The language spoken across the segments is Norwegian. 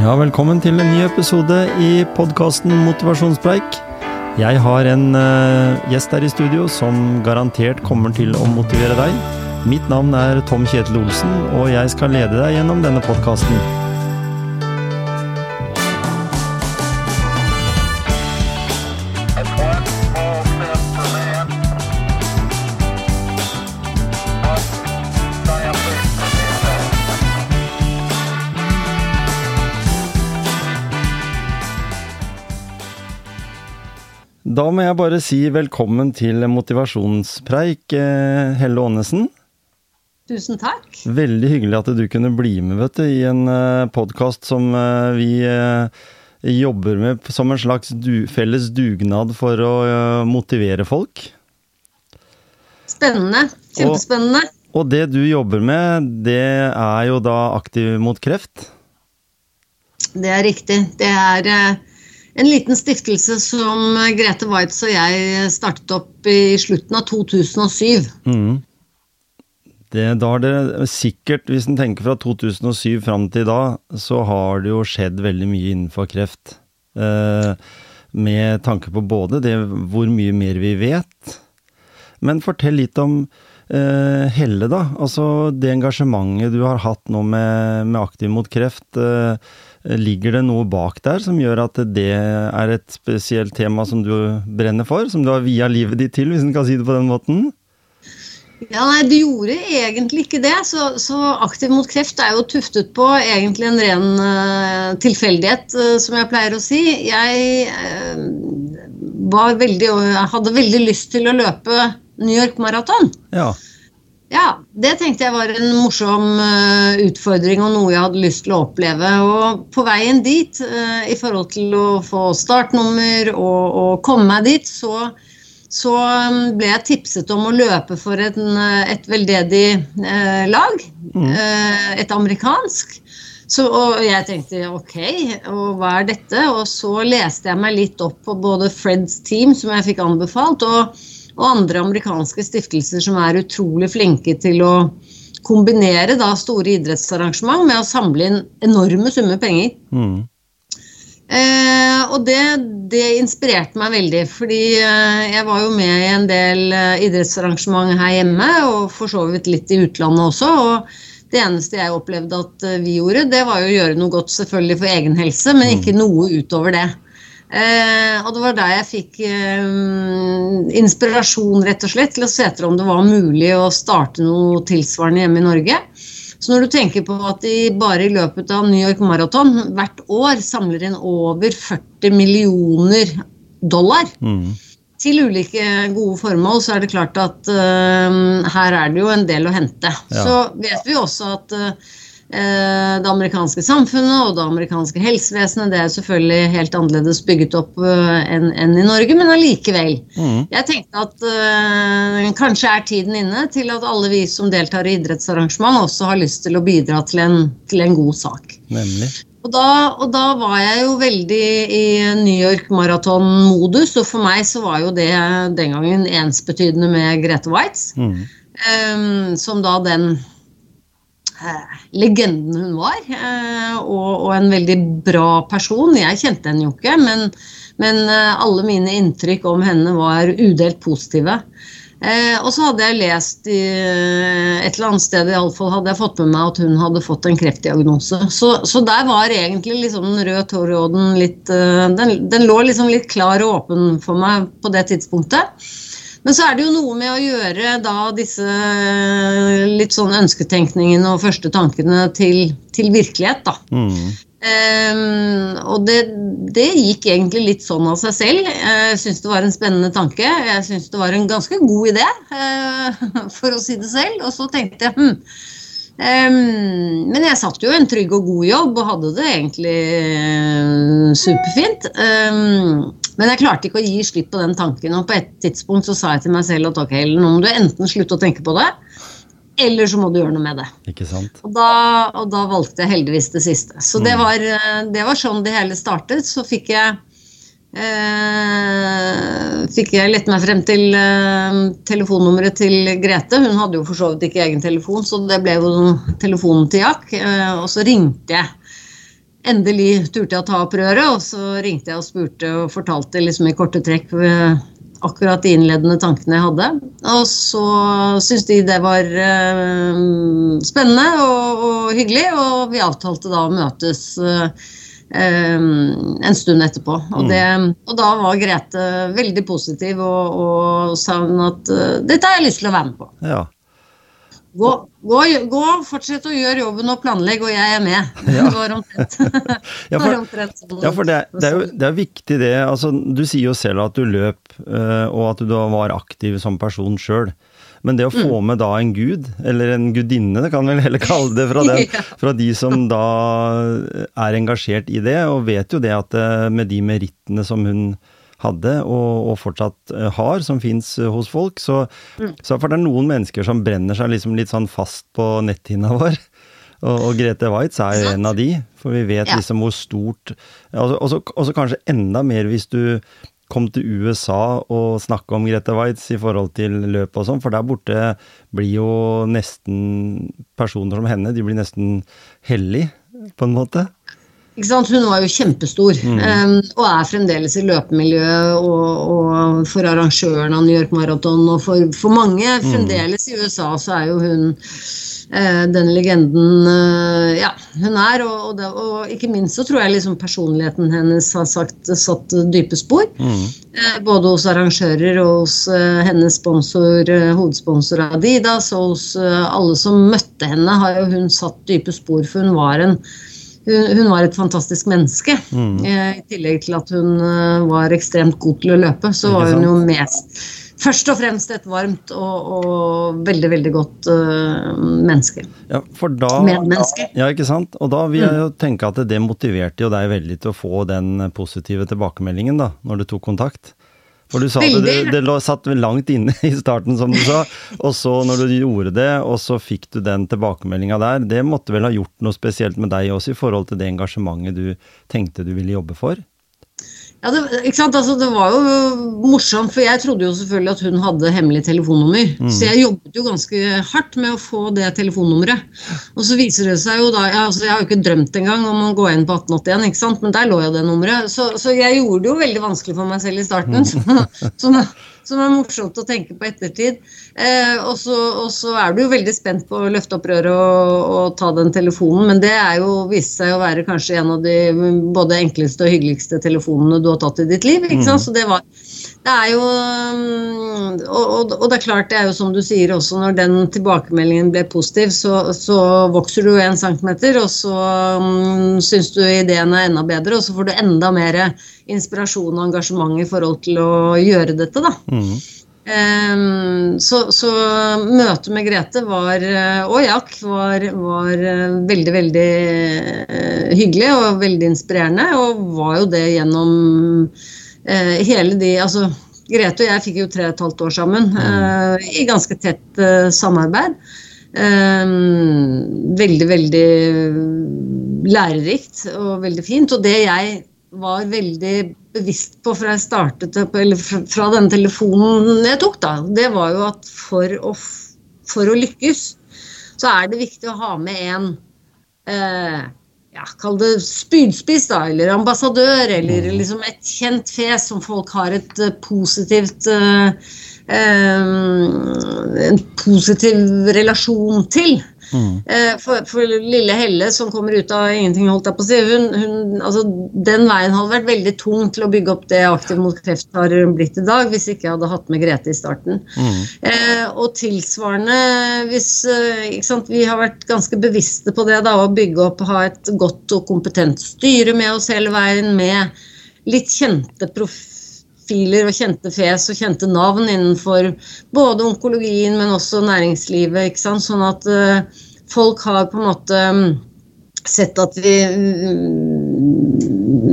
Ja, velkommen til en ny episode i podkasten Motivasjonspreik. Jeg har en uh, gjest her i studio som garantert kommer til å motivere deg. Mitt navn er Tom Kjetil Olsen, og jeg skal lede deg gjennom denne podkasten. Da må jeg bare si velkommen til motivasjonspreik, eh, Helle Aanesen. Tusen takk. Veldig hyggelig at du kunne bli med vet du, i en uh, podkast som uh, vi jobber med som en slags du, felles dugnad for å motivere folk. Spennende. Kjempespennende. Og, og det du jobber med, det er jo da Aktiv mot kreft? Det er riktig. Det er en liten stiftelse som Grete Waitz og jeg startet opp i slutten av 2007. Mm. Det, da har det sikkert, hvis en tenker fra 2007 fram til da, så har det jo skjedd veldig mye innenfor kreft. Eh, med tanke på både det hvor mye mer vi vet, men fortell litt om eh, Helle, da. Altså det engasjementet du har hatt nå med, med Aktiv mot kreft. Eh, Ligger det noe bak der som gjør at det er et spesielt tema som du brenner for? Som du har via livet ditt til, hvis en kan si det på den måten? Ja, nei, Det gjorde egentlig ikke det. Så, så, Aktiv mot kreft er jo tuftet på egentlig en ren uh, tilfeldighet, uh, som jeg pleier å si. Jeg uh, veldig, hadde veldig lyst til å løpe New York Marathon. Ja. Ja, det tenkte jeg var en morsom uh, utfordring og noe jeg hadde lyst til å oppleve. Og på veien dit, uh, i forhold til å få startnummer og, og komme meg dit, så, så um, ble jeg tipset om å løpe for en, et veldedig uh, lag. Mm. et amerikansk. Så, og jeg tenkte ok, og hva er dette? Og så leste jeg meg litt opp på både Freds team, som jeg fikk anbefalt. og og andre amerikanske stiftelser som er utrolig flinke til å kombinere da store idrettsarrangement med å samle inn enorme summer penger. Mm. Eh, og det, det, inspirerte meg veldig, fordi eh, jeg var jo med i en del eh, idrettsarrangement her hjemme, og for så vidt litt i utlandet også. og det eneste jeg opplevde at eh, vi gjorde, det var jo å gjøre noe godt selvfølgelig for egen helse, men mm. ikke noe utover det. Eh, og det var der jeg fikk eh, inspirasjon rett og slett til å se etter om det var mulig å starte noe tilsvarende hjemme i Norge. Så når du tenker på at de bare i løpet av New York Marathon hvert år samler inn over 40 millioner dollar mm. til ulike gode formål, så er det klart at eh, her er det jo en del å hente. Ja. Så vet vi også at Eh, det amerikanske samfunnet og det amerikanske helsevesenet det er selvfølgelig helt annerledes bygget opp eh, enn en i Norge, men allikevel. Mm. Jeg tenkte at uh, kanskje er tiden inne til at alle vi som deltar i idrettsarrangement, også har lyst til å bidra til en, til en god sak. Nemlig. Og da, og da, var jeg jo veldig i New York Marathon-modus, og for meg så var jo det den gangen ensbetydende med Grete Waitz. Mm. Um, som da den Eh, legenden hun var. Eh, og, en veldig bra person. Jeg kjente henne jo ikke, men, men eh, alle mine inntrykk om henne var udelt positive. Eh, og så hadde jeg lest i et eller annet sted i alle fall, hadde jeg fått med meg at hun hadde fått en kreftdiagnose. Så, så der var egentlig liksom den røde tåråden litt den, den, lå liksom litt klar og åpen for meg på det tidspunktet. Men så er det jo noe med å gjøre da disse litt sånn ønsketenkningene og første tankene til, til virkelighet, da. Mm. Um, og det, det, gikk egentlig litt sånn av seg selv. Jeg syns det var en spennende tanke. Jeg syns det var en ganske god idé, uh, for å si det selv. Og så tenkte jeg hm, um, Men jeg satt jo en trygg og god jobb og hadde det egentlig uh, superfint. Um, men jeg klarte ikke å gi slipp på den tanken. Og på et tidspunkt så sa jeg til meg selv at ok, nå må du enten slutte å tenke på det, eller så må du gjøre noe med det. Ikke sant? Og da, og da valgte jeg heldigvis det siste. Så mm. det, var, det, var, sånn det hele startet. Så fikk jeg eh, fikk jeg lette meg frem til eh, telefonnummeret til Grete. Hun hadde jo for så vidt ikke egen telefon, så det ble jo telefonen til Jack. Eh, og så ringte jeg endelig turte jeg å ta opp røret, og så ringte jeg og spurte og fortalte liksom i korte trekk eh, akkurat de innledende tankene jeg hadde. Og så syntes de det var eh, spennende og, og, hyggelig, og vi avtalte da å møtes eh, en stund etterpå. Og, det, og, da var Grete veldig positiv og, og sa hun at dette har jeg lyst til å være med på. Ja. Gå, gå, gå, fortsett å gjøre jobben og planlegge, og jeg er med. Ja. Det var omtrent. ja, for, ja, for det, det, er jo det er viktig det. Altså, du sier jo selv at du løp, uh, og at du var aktiv som person sjøl. Men det å få mm. med da en gud, eller en gudinne, det kan vi vel heller kalle det, fra, den, fra de som da er engasjert i det, og vet jo det at eh, med de merittene som hun hadde og, og fortsatt eh, har, som fins eh, hos folk. Så, mm. så, for det er noen mennesker som brenner seg liksom litt sånn fast på netthinna vår. Og, og Grete Waitz er jo en av de, for vi vet ja. liksom hvor stort Og så kanskje enda mer hvis du kom til USA og snakke om Grete Waitz i forhold til løp og sånn, for der borte blir jo nesten personer som henne, de blir nesten hellig, på en måte. Hun var jo kjempestor, mm. um, og er fremdeles i løpemiljøet og, og for arrangøren av New York Marathon. Og for, for mange mm. fremdeles i USA så er jo hun uh, den legenden uh, ja, hun er. Og, og, det, og, ikke minst så tror jeg liksom personligheten hennes har sagt, satt dype spor. Mm. Uh, både hos arrangører og hos hennes sponsor, hovedsponsor Adidas, og hos alle som møtte henne, har jo hun satt dype spor, for hun var en hun, hun var et fantastisk menneske. Mm. Eh, I tillegg til at hun eh, var ekstremt god til å løpe, så var hun jo mest Først og fremst et varmt og, og veldig, veldig godt uh, menneske. Ja, for da, Medmenneske. Ja, ikke sant. Og da vil jeg jo mm. tenke at det motiverte jo deg veldig til å få den positive tilbakemeldingen da, når du tok kontakt. For du sa Veldig. det, det, det satt langt inne i starten, som du sa. Og så når du gjorde det, og så fikk du den tilbakemeldinga der, det måtte vel ha gjort noe spesielt med deg også, i forhold til det engasjementet du tenkte du ville jobbe for? Ja, det? Altså, det var jo morsomt, for jeg trodde jo selvfølgelig at hun hadde hemmelig telefonnummer. Mm. Så jeg jobbet jo ganske hardt med å få det telefonnummeret. Og så viser det seg jo da Jeg, altså, jeg har jo ikke drømt engang om å gå inn på 1881, ikke sant? men der lå jo det nummeret. Så, så, jeg gjorde det jo veldig vanskelig for meg selv i starten. Mm. Så, så, som er morsomt å tenke på ettertid. Eh, og, så, og, så, er du jo veldig spent på å løfte opp røret og, og, ta den telefonen, men det er jo vist seg å være kanskje en av de både enkleste og hyggeligste telefonene du har tatt i ditt liv. ikke sant? Mm. Så det var det er jo mm, og, og, det er klart, det er jo som du sier også, når den tilbakemeldingen ble positiv, så, så vokser du en centimeter, og så um, syns du ideen er enda bedre, og så får du enda mer inspirasjon og engasjement i forhold til å gjøre dette, da. Mm. Um, så, så, møtet med Grete var, og Jack var, var veldig, veldig uh, hyggelig og veldig inspirerende, og var jo det gjennom hele de Altså, Grete og jeg fikk jo tre og et halvt år sammen uh, i ganske tett samarbeid. veldig, veldig lærerikt og veldig fint. Og det jeg var veldig bevisst på fra jeg startet eller fra den telefonen jeg tok, da, det var jo at for å, for å lykkes, så er det viktig å ha med en eh, ja, Kall det spydspiss, da, eller ambassadør, eller mm. liksom et kjent fjes som folk har et uh, positivt eh, En positiv relasjon til. Mm. Eh, for, for, lille Helle som kommer ut av ingenting, holdt jeg på å si, hun, hun, altså, den veien hadde vært veldig tung til å bygge opp det Aktiv mot kreft har blitt i dag, hvis ikke jeg hadde hatt med Grete i starten. Mm. Eh, og tilsvarende hvis eh, sant, Vi har vært ganske bevisste på det, da, å bygge opp, ha et godt og kompetent styre med oss hele veien, med litt kjente profiler og kjente fjes og kjente navn innenfor både onkologien, men også næringslivet. ikke sant, sånn at uh, folk har på en måte mm, sett at vi mm,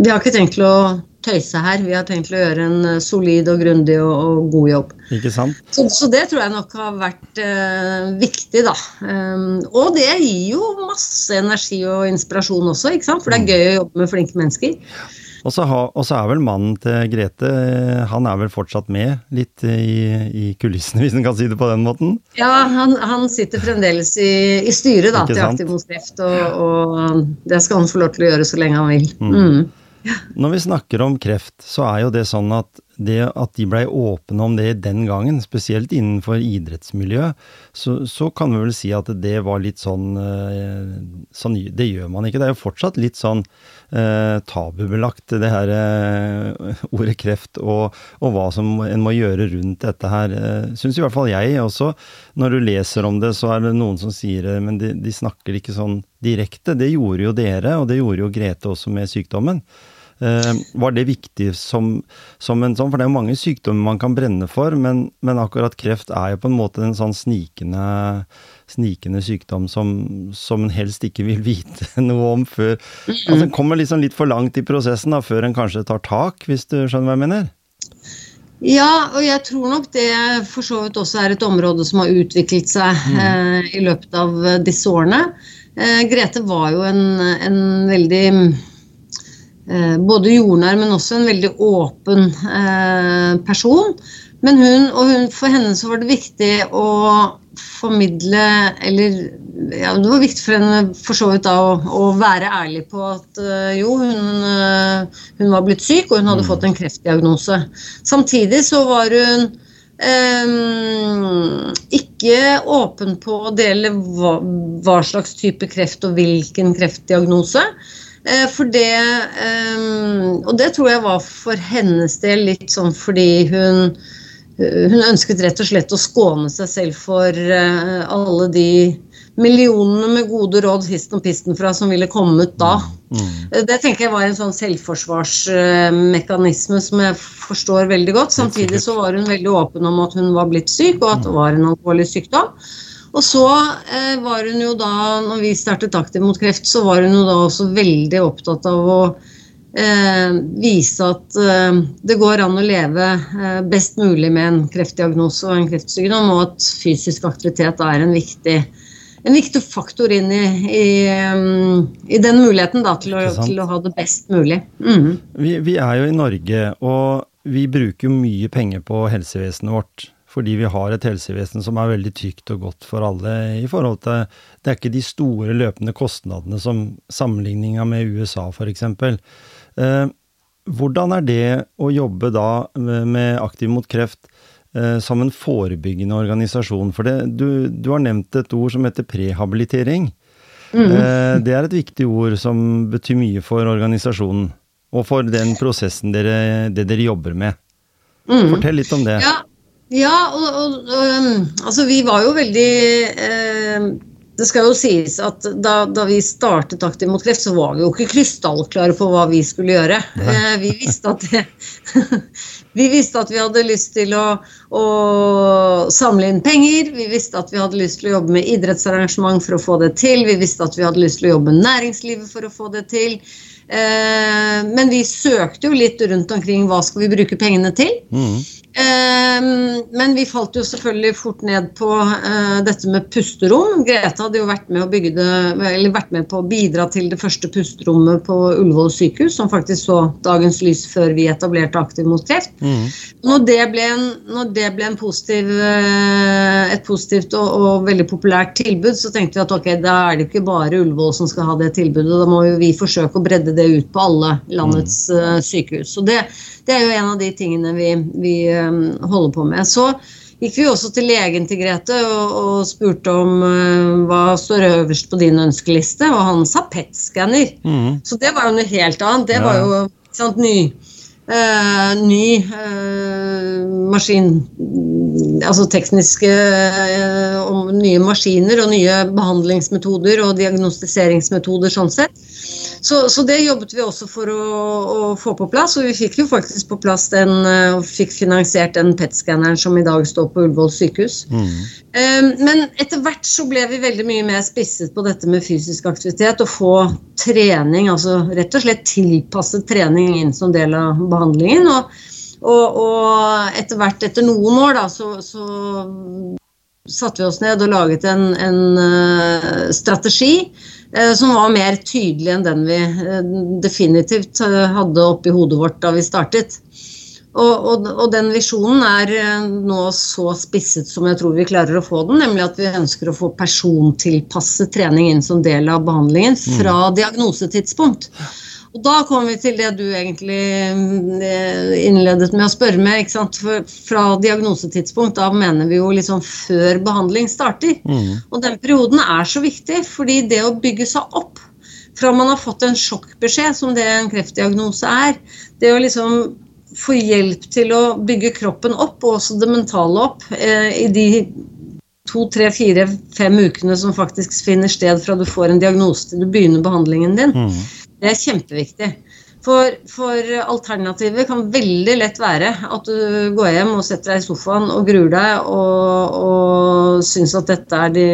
Vi har ikke tenkt til å tøyse her, vi har tenkt til å gjøre en eh, solid og grundig og, og god jobb. Ikke sant? Så, så, det tror jeg nok har vært uh, viktig, da. Um, og det gir jo masse energi og inspirasjon også, ikke sant? for det er mm. gøy å jobbe med flinke mennesker. Og så, ha, og så er vel mannen til Grete, han er vel fortsatt med litt i, i kulissene, hvis en kan si det på den måten? Ja, han, han sitter fremdeles i, i styret da, til? Aktiv mot kreft, og, og det skal han få lov til å gjøre så lenge han vil. Mm. Når vi snakker om kreft, så er jo det sånn at det at de blei åpne om det den gangen, spesielt innenfor idrettsmiljøet, så, så kan vi vel si at det var litt sånn, eh, sånn Det gjør man ikke. Det er jo fortsatt litt sånn eh, tabubelagt, det her eh, ordet kreft, og, og hva som en må gjøre rundt dette her. Eh, Syns i hvert fall jeg også. Når du leser om det, så er det noen som sier det, men de, de snakker ikke sånn direkte. Det gjorde jo dere, og det gjorde jo Grete også med sykdommen. Eh, var det viktig som, som en sånn For det er jo mange sykdommer man kan brenne for, men, men akkurat kreft er jo på en måte en sånn snikende, snikende sykdom som, som en helst ikke vil vite noe om før Altså En kommer liksom litt for langt i prosessen da, før en kanskje tar tak, hvis du skjønner hva jeg mener? Ja, og jeg tror nok det for så vidt også er et område som har utviklet seg eh, i løpet av disse årene. Eh, Grete var jo en, en veldig både jordnær, men også en veldig åpen eh, person. Men hun, og hun, for henne så var det viktig å formidle Eller ja, det var viktig for henne for så vidt da å, å være ærlig på at eh, jo, hun, eh, hun var blitt syk, og hun hadde fått en kreftdiagnose. Samtidig så var hun eh, ikke åpen på å dele hva, hva slags type kreft og hvilken kreftdiagnose. Eh, For det eh, Og det tror jeg var for hennes del litt sånn fordi hun hun ønsket rett og slett å skåne seg selv for eh, alle de millionene med gode råd histen og pisten fra som ville kommet da. Mm. Det tenker jeg var en sånn selvforsvarsmekanisme som jeg forstår veldig godt. Samtidig så var hun veldig åpen om at hun var blitt syk, og at det var en alvorlig sykdom. Og så eh, var hun jo da, når vi startet Aktiv mot kreft, så var hun jo da også veldig opptatt av å eh, vise at eh, det går an å leve eh, best mulig med en kreftdiagnose og en kreftsykdom, og at fysisk aktivitet er en viktig, en viktig faktor inn i, i, um, i den muligheten da, til, å, til å ha det best mulig. Mm. Vi, vi er jo i Norge, og vi bruker jo mye penger på helsevesenet vårt. Fordi vi har et helsevesen som er veldig trygt og godt for alle. i forhold til, Det er ikke de store løpende kostnadene som sammenligninga med USA f.eks. Eh, hvordan er det å jobbe da med med Aktiv mot kreft eh, som en forebyggende organisasjon? For det, du, du har nevnt et ord som heter prehabilitering. Eh, det er et viktig ord som betyr mye for organisasjonen. Og for den prosessen dere, det dere jobber med. Fortell litt om det. Ja, ja og, og, og um, altså vi var jo veldig eh, Det skal jo sies at da, da vi startet Aktiv mot kreft, så var vi jo ikke krystallklare på hva vi skulle gjøre. Eh, vi visste det Vi visste at vi hadde lyst til å, å samle inn penger. Vi visste at vi hadde lyst til å jobbe med idrettsarrangement for å få det til. Vi visste at vi hadde lyst til å jobbe med næringslivet for å få det til. Eh, men vi søkte jo litt rundt omkring hva skal vi bruke pengene til. Mhm. Eh, men vi falt jo selvfølgelig fort ned på eh, dette med pusterom. Grete hadde jo vært med, det, eller vært med på å bidra til det første pusterommet på Ullevål sykehus, som faktisk så dagens lys før vi etablerte Aktiv mot kreft. Mm. Når det ble, en, når det ble en positiv, eh, et positivt og, og veldig populært tilbud, så tenkte vi at ok, da er det ikke bare Ullevål som skal ha det tilbudet. Da må jo vi forsøke å bredde det ut på alle landets eh, sykehus. Så det, det er jo en av de tingene vi, vi holder på med. Så gikk vi også til legen til Grete og, og spurte om uh, hva står øverst på din ønskeliste, og han sa PET-skanner. Mm. Så det var jo noe helt annet. Det Ja. var jo sant, ny, uh, ny uh, maskin Altså tekniske eh, nye maskiner og nye behandlingsmetoder og diagnostiseringsmetoder sånn sett. Så, så det jobbet vi også for å, å få på plass, og vi fikk jo faktisk på plass den eh, og fikk finansiert den PET-skanneren som i dag står på Ullevål sykehus. Mhm. Eh, Men etter hvert så ble vi veldig mye mer spisset på dette med fysisk aktivitet. Og få trening, altså rett og slett tilpasset trening inn som del av behandlingen. Og, og, og etter hvert, etter noen år, da, så, så satte vi oss ned og laget en, en uh, strategi uh, som var mer tydelig enn den vi uh, definitivt hadde oppi hodet vårt da vi startet. Og, og, og, den visjonen er nå så spisset som jeg tror vi klarer å få den, nemlig at vi ønsker å få persontilpasset trening inn som del av behandlingen fra mm. diagnosetidspunkt. Og da kommer vi til det du egentlig eh, innledet med å spørre med. fra diagnosetidspunkt, da mener vi jo liksom før behandling starter. Mm. Og den perioden er så viktig, fordi det å bygge seg opp fra man har fått en sjokkbeskjed, som det en kreftdiagnose er, det å liksom få hjelp til å bygge kroppen opp, og også det mentale opp, eh, i de to, tre, fire, fem ukene som faktisk finner sted fra du får en diagnose til du begynner behandlingen din. Mm. Det er kjempeviktig. For, for, alternativet kan veldig lett være at du går hjem og setter deg i sofaen og gruer deg og, og syns at dette er de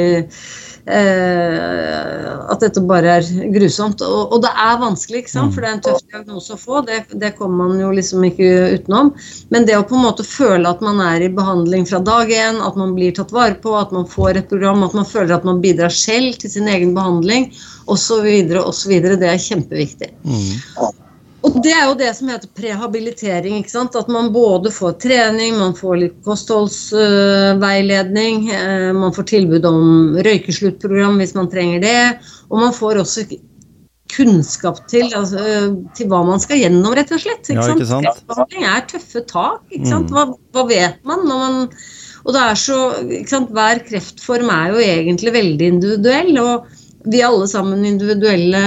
At dette bare er grusomt. Og, og, det er vanskelig, ikke sant? for det er en tøff diagnose å få. Det, det kommer man jo liksom ikke utenom. Men det å på en måte føle at man er i behandling fra dag én, at man blir tatt vare på, at man får et program, at man føler at man bidrar selv til sin egen behandling osv., osv. Det er kjempeviktig. Mm. Og det er jo det som heter prehabilitering. ikke sant? At man både får trening, man får litt kostholdsveiledning, uh, man får tilbud om røykesluttprogram hvis man trenger det, og man får også kunnskap til, altså, til hva man skal gjennom, rett og slett. Ikke sant? Ja, ikke sant? er tøffe tak. ikke sant? Mm. Hva, hva vet man når man og det er så, ikke sant, Hver kreftform er jo egentlig veldig individuell. og vi er alle sammen individuelle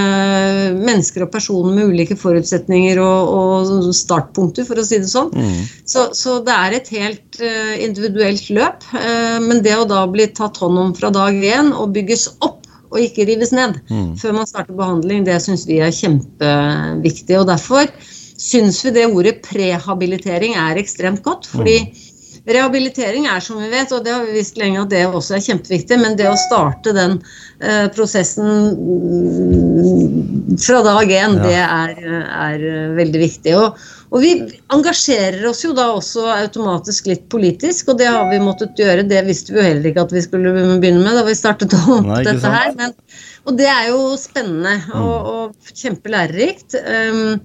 mennesker og personer med ulike forutsetninger og, og startpunkter, for å si det sånn. Mm. Så, så, det er et helt uh, individuelt løp. Uh, men det å da bli tatt hånd om fra dag én og bygges opp og ikke rives ned mm. før man starter behandling, det syns vi er kjempeviktig. Og derfor syns vi det ordet prehabilitering er ekstremt godt. fordi mm Rehabilitering er som vi vet, og det har vi visst lenge at det også er kjempeviktig, men det å starte den eh, prosessen mm, fra dag én, ja. det er, er, veldig viktig. Og, og, vi engasjerer oss jo da også automatisk litt politisk, og det har vi måttet gjøre. Det visste vi jo heller ikke at vi skulle begynne med da vi startet opp Nei, dette her. Men, og det er jo spennende og, mm. og kjempelærerikt. Um,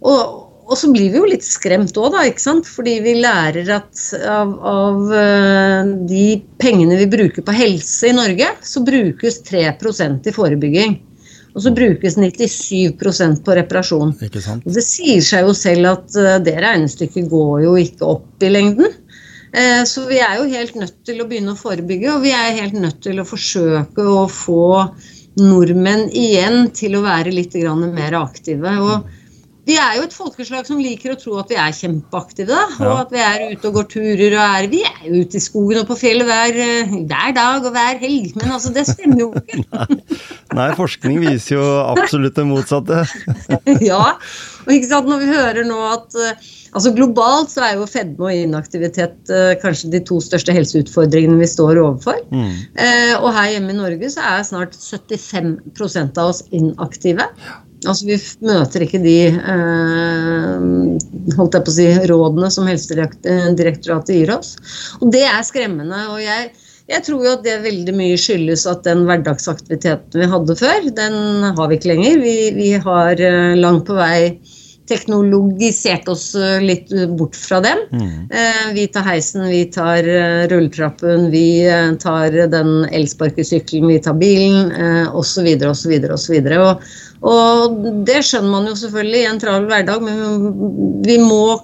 og og så blir vi jo litt skremt òg, da. ikke sant? Fordi vi lærer at av, av, eh, de pengene vi bruker på helse i Norge, så brukes 3% i forebygging. Og så brukes 97% på reparasjon. Og det sier seg jo selv at eh, det regnestykket går jo ikke opp i lengden. Eh, så vi er jo helt nødt til å begynne å forebygge, og vi er helt nødt til å forsøke å få nordmenn igjen til å være litt mer aktive. og vi er jo et folkeslag som liker å tro at vi er kjempeaktive. Da. Og ja. at vi er ute og går turer. og er, Vi er jo ute i skogen og på fjellet hver, eh, hver dag og hver helg. Men altså, det stemmer jo ikke. Nei, forskning viser jo absolutt det motsatte. ja. Og ikke sant, når vi hører nå at eh, altså Globalt så er jo fedme og inaktivitet uh, kanskje de to største helseutfordringene vi står overfor. Mm. Eh, og her hjemme i Norge så er snart 75% av oss inaktive. Altså, vi møter ikke de eh, holdt jeg på å si, rådene som Helsedirektoratet gir oss. Og det er skremmende. og jeg, jeg tror jo at det veldig mye skyldes at den hverdagsaktiviteten vi hadde før, den har vi ikke lenger. Vi, vi har eh, langt på vei teknologisert oss eh, litt bort fra dem. Mm. Eh, vi tar heisen, vi tar rulletrappen, vi tar den elsparkesykkelen, vi tar bilen osv. osv. osv. Og, det skjønner man jo selvfølgelig i en travel hverdag, men vi må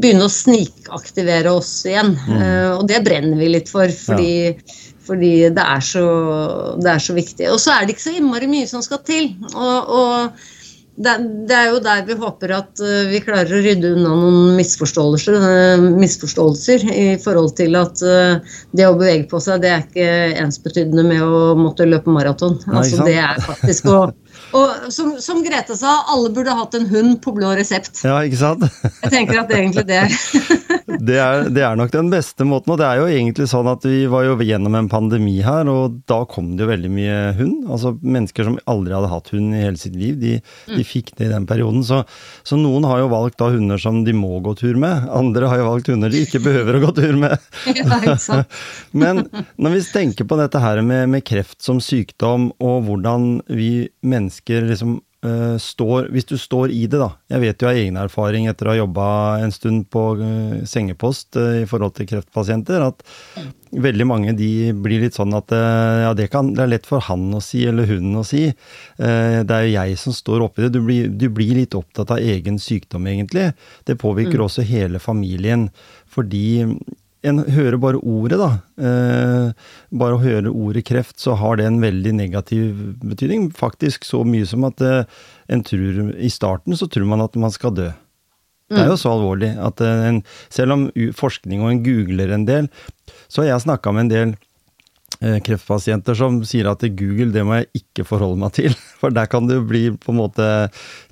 begynne å snikaktivere oss igjen. Mm. Og det brenner vi litt for, fordi, ja. fordi det, er så, det, er så, viktig. Og så er det ikke så innmari mye som skal til. og, og det, det, er jo der vi håper at uh, vi klarer å rydde unna noen misforståelser, uh, misforståelser i forhold til at uh, det å bevege på seg, det er ikke ensbetydende med å måtte løpe maraton. Altså, det er faktisk å Og som, som, Grete sa, alle burde hatt en hund på blå resept. Ja, ikke sant? Jeg tenker at det er egentlig det. det, er, det er nok den beste måten, og det er jo egentlig sånn at vi var jo gjennom en pandemi her, og da kom det jo veldig mye hund. Altså mennesker som aldri hadde hatt hund i hele sitt liv, de, de fikk det i den perioden. Så, så, noen har jo valgt da hunder som de må gå tur med, andre har jo valgt hunder de ikke behøver å gå tur med. Ja, ikke sant? Men når vi tenker på dette her med, med kreft som sykdom, og hvordan vi mennesker mennesker liksom uh, står Hvis du står i det, da. Jeg vet jo av egen erfaring etter å ha jobba en stund på uh, sengepost uh, i forhold til kreftpasienter, at veldig mange de blir litt sånn at ja, det, kan, det er lett for han å si, eller hun å si. det er jo jeg som står oppi det. Du blir, du blir, litt opptatt av egen sykdom, egentlig. Det påvirker mm. også hele familien. Fordi en hører bare ordet, da. Eh, bare å høre ordet kreft, så har det en veldig negativ betydning. Faktisk så mye som at eh, en tror I starten så tror man at man skal dø. Det er jo mm. så alvorlig at eh, en, selv om forskning og en googler en del, så har jeg snakka med en del eh, kreftpasienter som sier at Google det må jeg ikke forholde meg til. For der kan du bli på en måte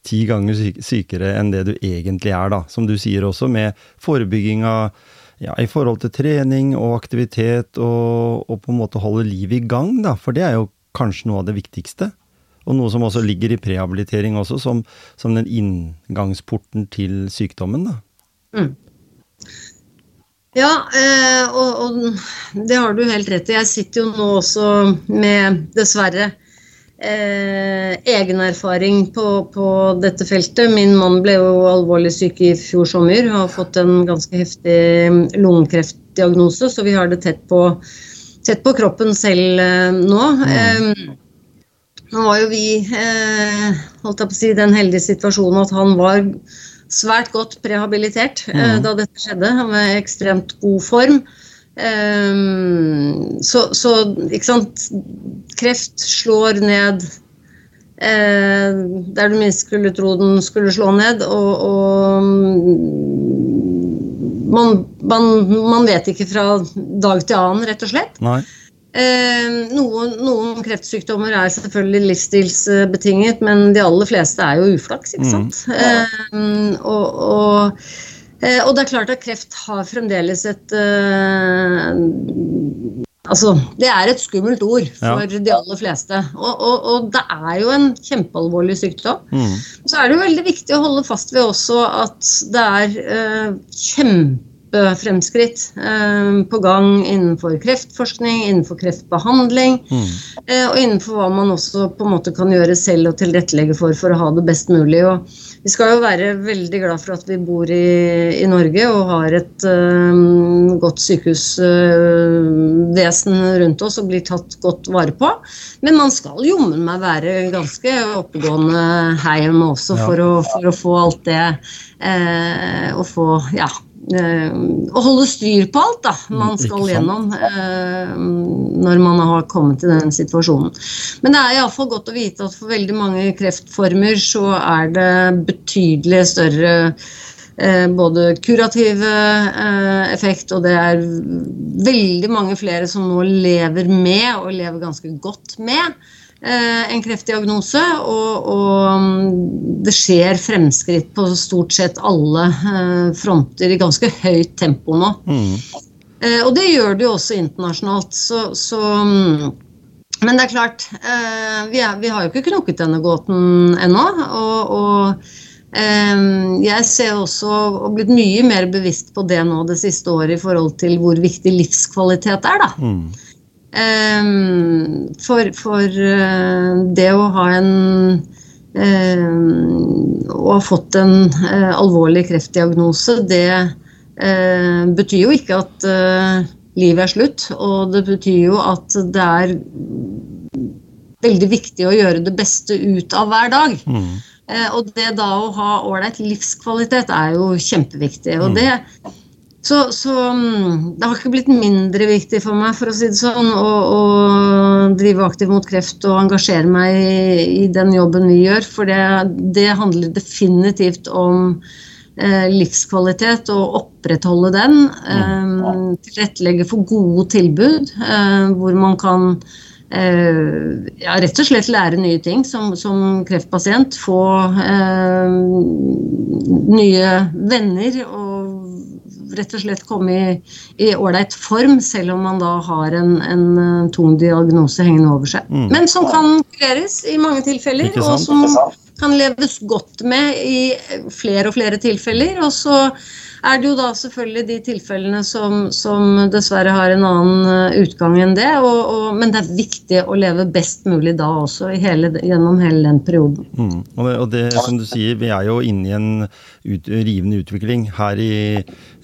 ti ganger sykere enn det du egentlig er, da. Som du sier også, med forebygging av ja, i forhold til trening og aktivitet og, og, på en måte holde livet i gang, da. For det er jo kanskje noe av det viktigste. Og noe som også ligger i prehabilitering også, som, som den inngangsporten til sykdommen, da. Mm. Ja, eh, og, og det har du helt rett i. Jeg sitter jo nå også med, dessverre, eh, egen erfaring på, på, dette feltet. Min mann ble jo alvorlig syk i fjor sommer og har fått en ganske heftig lungekreftdiagnose, så vi har det tett på, tett på kroppen selv eh, nå. Mm. Eh, nå var jo vi eh, holdt jeg på å si, den heldige situasjonen at han var svært godt prehabilitert eh, mm. da dette skjedde. Han var i ekstremt god form. Um, så, så, ikke sant Kreft slår ned uh, der du minst skulle tro den skulle slå ned, og, og man, man, man, vet ikke fra dag til annen, rett og slett. Eh, noen, noen, kreftsykdommer er selvfølgelig livsstilsbetinget, men de aller fleste er jo uflaks, ikke mm. sant. Mm. Eh, og, og Eh, og det er klart at kreft har fremdeles et uh, Altså, det er et skummelt ord for ja. de aller fleste. Og, og, og, det er jo en kjempealvorlig sykdom. Mm. Så er det jo veldig viktig å holde fast ved også at det er uh, kjempefremskritt uh, på gang innenfor kreftforskning, innenfor kreftbehandling, mm. uh, og innenfor hva man også på en måte kan gjøre selv og tilrettelegge for for å ha det best mulig. Og, vi skal jo være veldig glad for at vi bor i, i Norge og har et uh, godt sykehusvesen uh, rundt oss og blir tatt godt vare på. Men man skal jommen meg være ganske oppegående heim også for, ja. å, for å få alt det uh, Å få ja, Eh, å holde styr på alt da, mm, man skal gjennom eh, når man har kommet til den situasjonen. Men det er iallfall godt å vite at for veldig mange kreftformer så er det betydelig større eh, både kurative effekt, og det er veldig mange flere som nå lever med, og lever ganske godt med, Eh, en kreftdiagnose, og, og, mm, det skjer fremskritt på stort sett alle eh, fronter i ganske høyt tempo nå. Mm. Eh, og det gjør det jo også internasjonalt. Så, så mm, Men det er klart, vi, er, vi, har jo ikke knukket denne gåten ennå. og, og jeg ser også og blitt mye mer bevisst på det nå det siste året i forhold til hvor viktig livskvalitet er. da. Mm. Ehm, for, for eh, det å ha en ehm, Å ha fått en eh, alvorlig kreftdiagnose, det eh, betyr jo ikke at livet er slutt. Og det betyr jo at det er veldig viktig å gjøre det beste ut av hver dag. Mm. Og det da å ha ålreit livskvalitet er jo kjempeviktig. Og mm. det så, så, mm, det har ikke blitt mindre viktig for meg for å si det sånn, å, å drive aktivt mot kreft og engasjere meg i, i den jobben vi gjør. For det, det handler definitivt om eh, livskvalitet og opprettholde den. Eh, tilrettelegge for gode tilbud eh, hvor man kan eh, ja, rett og slett lære nye ting som, som kreftpasient. Få eh, nye venner og rett og slett komme i ålreit form, selv om man da har en, en eh, tung diagnose hengende over seg. Mm. Men som kan kureres i mange tilfeller, og som kan leves godt med i flere og flere tilfeller. Og så er det jo da selvfølgelig de tilfellene som, som dessverre har en annen eh, utgang enn det. Og, og, men det er viktig å leve best mulig da også, hele, gjennom hele den perioden. Mm. Og, det, og, det, som du sier, vi er jo inne i en ut, rivende utvikling. Her i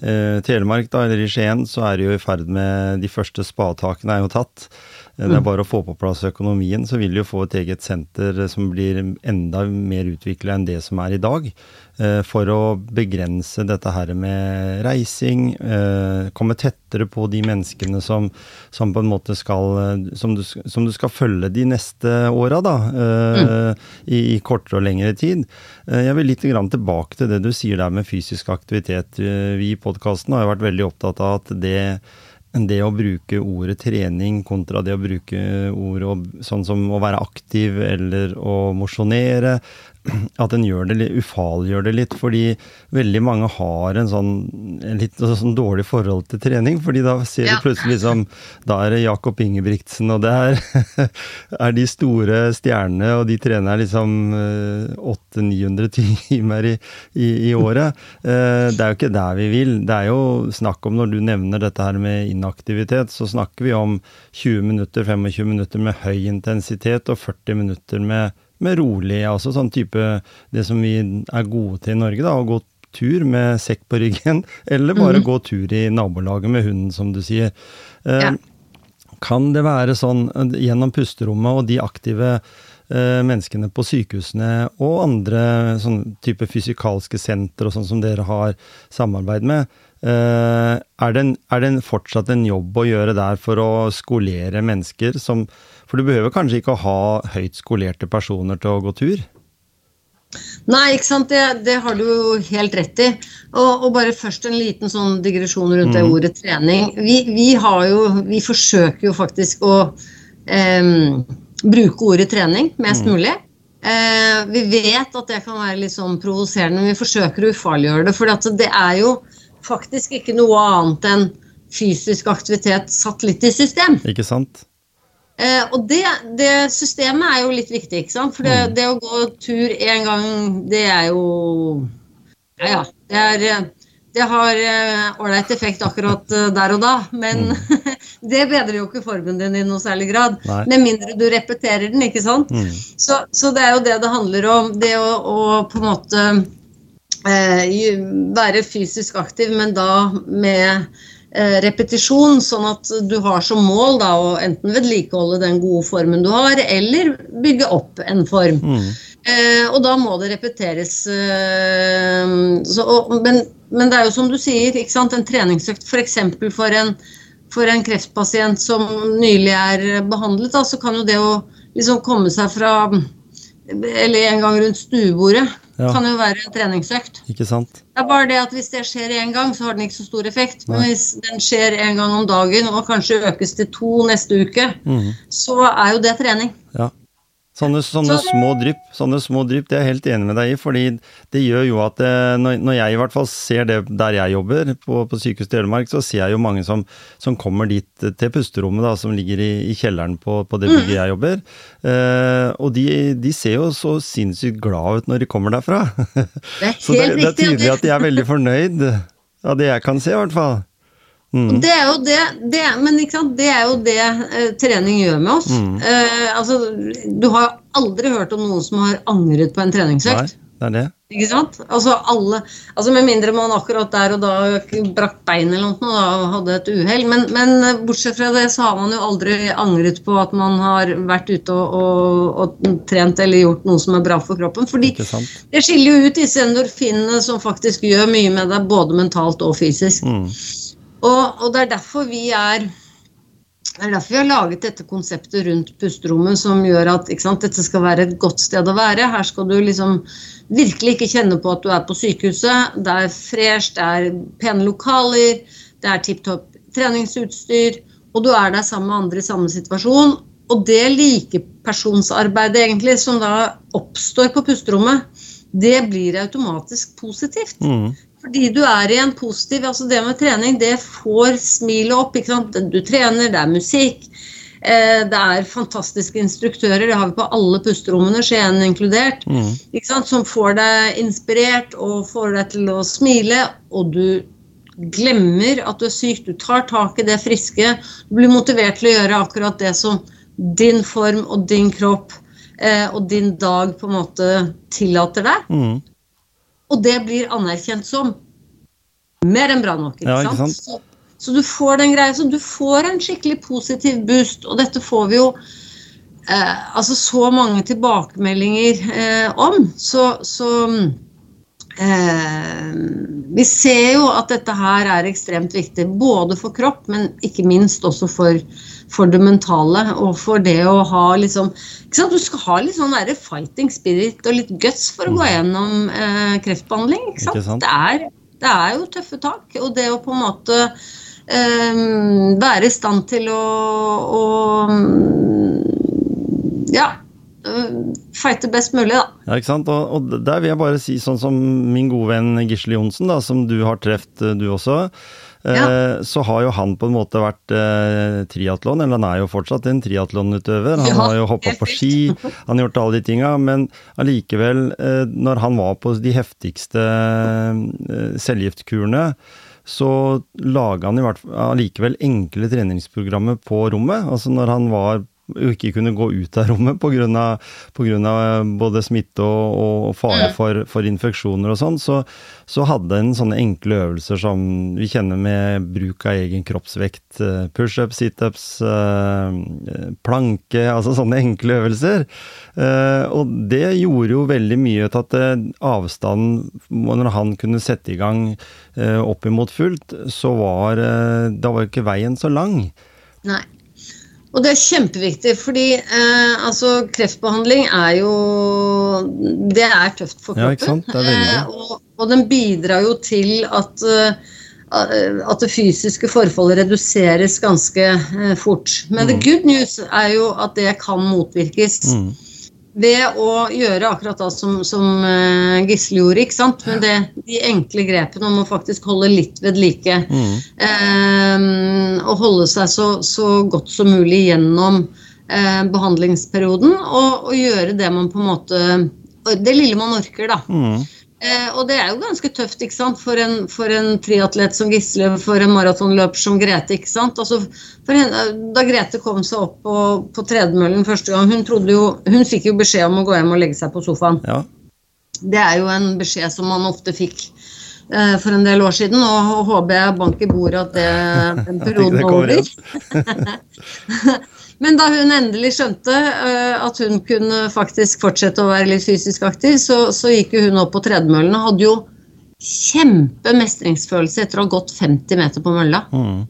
eh, Telemark, da, eller i Skien, så er det jo i ferd med De første spadetakene er jo tatt. Det er mm. bare å få på plass økonomien, så vil du jo få et eget senter som blir enda mer utvikla enn det som er i dag. Eh, for å begrense dette her med reising, eh, komme tettere på de menneskene som, som på en måte skal eh, som du, som du skal følge de neste åra, da. Mm. I, I, kortere og lengre tid. Jeg vil litt tilbake til det du sier der med fysisk aktivitet. Vi i podkasten har vært veldig opptatt av at det det å bruke ordet trening kontra det å bruke ordet sånn som å være aktiv eller å mosjonere, at en gjør det, litt, ufarliggjør det litt. Fordi veldig mange har en sånn en litt sånn dårlig forhold til trening. fordi da ser ja. du plutselig liksom Da er det Jakob Ingebrigtsen, og det er, er de store stjernene, og de trener liksom 800-900 eh, timer i, i, i, året. Eh, det er jo ikke der vi vil. Det er jo snakk om, når du nevner dette her med inaktivitet, så snakker vi om 20 minutter, 25 minutter med høy intensitet og 40 minutter med med rolig, altså sånn type det som vi er gode til i Norge, da, å gå tur med sekk på ryggen, eller bare mm. gå tur i nabolaget med hunden, som du sier. Eh, ja. Kan det være sånn gjennom pusterommet og de aktive eh, menneskene på sykehusene og andre sånn type fysikalske senter og sånn som dere har samarbeid med, eh, er, det en, er det en fortsatt en jobb å gjøre der for å skolere mennesker som for du behøver kanskje ikke å ha høyt skolerte personer til å gå tur? Nei, ikke sant. Det, det har du jo helt rett i. Og, og, bare først en liten sånn digresjon rundt mm. det ordet trening. Vi, vi, har jo Vi forsøker jo faktisk å eh, bruke ordet trening mest mm. mulig. Eh, vi vet at det kan være litt sånn provoserende, men vi forsøker å ufarliggjøre det. For det er jo faktisk ikke noe annet enn fysisk aktivitet satt litt i system. Ikke sant? Eh, og det, det, systemet er jo litt viktig, ikke sant. For det, mm. det å gå tur én gang, det er jo Ja, ja. Det, er, det har eh, ålreit uh, effekt akkurat uh, der og da, men mm. det bedrer jo ikke formen din i noe særlig grad. Nei. Med mindre du repeterer den, ikke sant. Mm. Så, så, det er jo det det handler om. Det å, å på en måte uh, være fysisk aktiv, men da med Eh, repetisjon, sånn at du har som mål da, å enten vedlikeholde den gode formen du har, eller bygge opp en form. Mm. Eh, og da må det repeteres. Eh, så, og, men, men, det er jo som du sier, en treningsøkt f.eks. For, for, en, for en kreftpasient som nylig er behandlet, da, så kan jo det å liksom komme seg fra Eller en gang rundt stuebordet ja. kan jo være en treningsøkt. Ikke sant? Det er bare det at hvis det skjer én gang, så har den ikke så stor effekt. Men hvis den skjer en gang om dagen, og kanskje økes til to neste uke, mm. så er jo det trening. Ja. Sånne, sånne så, små drypp, sånne små drypp, det er jeg helt enig med deg i. fordi det gjør jo at det, eh, når, jeg i hvert fall ser det der jeg jobber, på, på Sykehuset Telemark, så ser jeg jo mange som, som kommer dit til pusterommet, da, som ligger i, i kjelleren på, på, det bygget mm. jeg jobber. Eh, og de, de, ser jo så sinnssykt glad ut når de kommer derfra. Det er helt så det, det er tydelig at de er veldig fornøyd, av det jeg kan se i hvert fall. Mm. Det er jo det, det men det er jo det eh, trening gjør med oss. Mm. Eh, altså, du har aldri hørt om noen som har angret på en treningsøkt. Nei, det er det. Ikke sant? Altså, alle, altså Med mindre man akkurat der og da brakk bein eller noe og hadde et uhell. Men, men, bortsett fra det så har man jo aldri angret på at man har vært ute og, og, og trent eller gjort noe som er bra for kroppen. Fordi det skiller jo ut disse endorfinene som faktisk gjør mye med deg både mentalt og fysisk. Mm. Og, og, det er er det er derfor vi har laget dette konseptet rundt pusterommet, som gjør at sant, dette skal være et godt sted å være. Her skal du liksom virkelig ikke kjenne på at du er på sykehuset. Det er fresh, det er pene lokaler, det er tipp topp treningsutstyr, og du er der sammen med andre i samme situasjon. og det likepersonsarbeidet egentlig som da oppstår på pusterommet, det blir automatisk positivt. Mm. Fordi du er i en positiv altså Det med trening, det får smilet opp. ikke sant? Du trener, det er musikk. Eh, det er fantastiske instruktører, det har vi på alle pusterommene, Skien inkludert, Mm. ikke sant? som får deg inspirert og får deg til å smile. Og du glemmer at du er syk, du tar tak i det friske. Du blir motivert til å gjøre akkurat det som din form og din kropp eh, og din dag på en måte tillater deg. Mm. Og det blir anerkjent som mer enn bra nok. Ikke Ja, ikke sant? sant? Så, så du får den greia, så du får en skikkelig positiv boost. Og dette får vi jo eh, altså så mange tilbakemeldinger eh, om. Så, så eh, Vi ser jo at dette her er ekstremt viktig, både for kropp, men ikke minst også for, for det mentale. Og for det å ha liksom ikke sant? Du skal ha litt sånn der fighting spirit og litt guts for å gå gjennom eh, kreftbehandling. Ikke sant? Ikke sant? Det, er, det er jo tøffe tak. Og det å på en måte eh, være i stand til å, å ja, øh, fighte best mulig, da. Ja, ikke sant? Og, og der vil jeg bare si sånn som min gode venn Gisle Johnsen, da, som du har truffet, du også. Eh, Ja. Så har jo han på en måte vært eh, triatlon, eller han er jo fortsatt en triatlonutøver. Han Ja, har jo hoppa på ski, han har gjort alle de tinga, men allikevel, eh, når han var på de heftigste eh, cellegiftkurene, så laga han i hvert fall allikevel enkle treningsprogrammer på rommet. Altså når han var ikke kunne gå ut av rommet pga. både smitte og, og fare for, for infeksjoner og sånn, så, så hadde en sånne enkle øvelser som vi kjenner med bruk av egen kroppsvekt, eh, pushups, situps, eh, planke, altså sånne enkle øvelser. Eh, Og det gjorde jo veldig mye til at eh, avstanden, når han kunne sette i gang eh, opp imot fullt, så var eh, da var ikke veien så lang. Nei. Og det er kjempeviktig, fordi eh, altså, kreftbehandling er jo Det er tøft for Ja, kroppen. ikke sant? Det er. Eh, og, og den bidrar jo til at eh, at det fysiske forfallet reduseres ganske eh, fort. Men the good news er jo at det kan motvirkes Mm. Ved å gjøre akkurat da som, som eh, Gisle gjorde. ikke sant? Men det, de enkle grepene om å faktisk holde litt ved like. Mm. Eh, og holde seg så, så godt som mulig gjennom eh, behandlingsperioden. Og, og gjøre det man på en måte Det lille man orker, da. Mm. Eh, og det er jo ganske tøft ikke sant? For, en, for en triatlet som Gisle, for en maratonløper som Grete. ikke sant? Altså, henne, da Grete kom seg opp på, på tredemøllen første gang, hun, jo, hun fikk jo beskjed om å gå hjem og legge seg på sofaen. Ja. Det er jo en beskjed som man ofte fikk eh, for en del år siden, og, og håper jeg bank i bordet at det, den perioden er over. Men da hun endelig skjønte eh, at hun kunne faktisk fortsette å være litt fysisk aktiv, så, så gikk hun opp på tredemøllen og hadde jo kjempemestringsfølelse etter å ha gått 50 meter på mølla. Mm.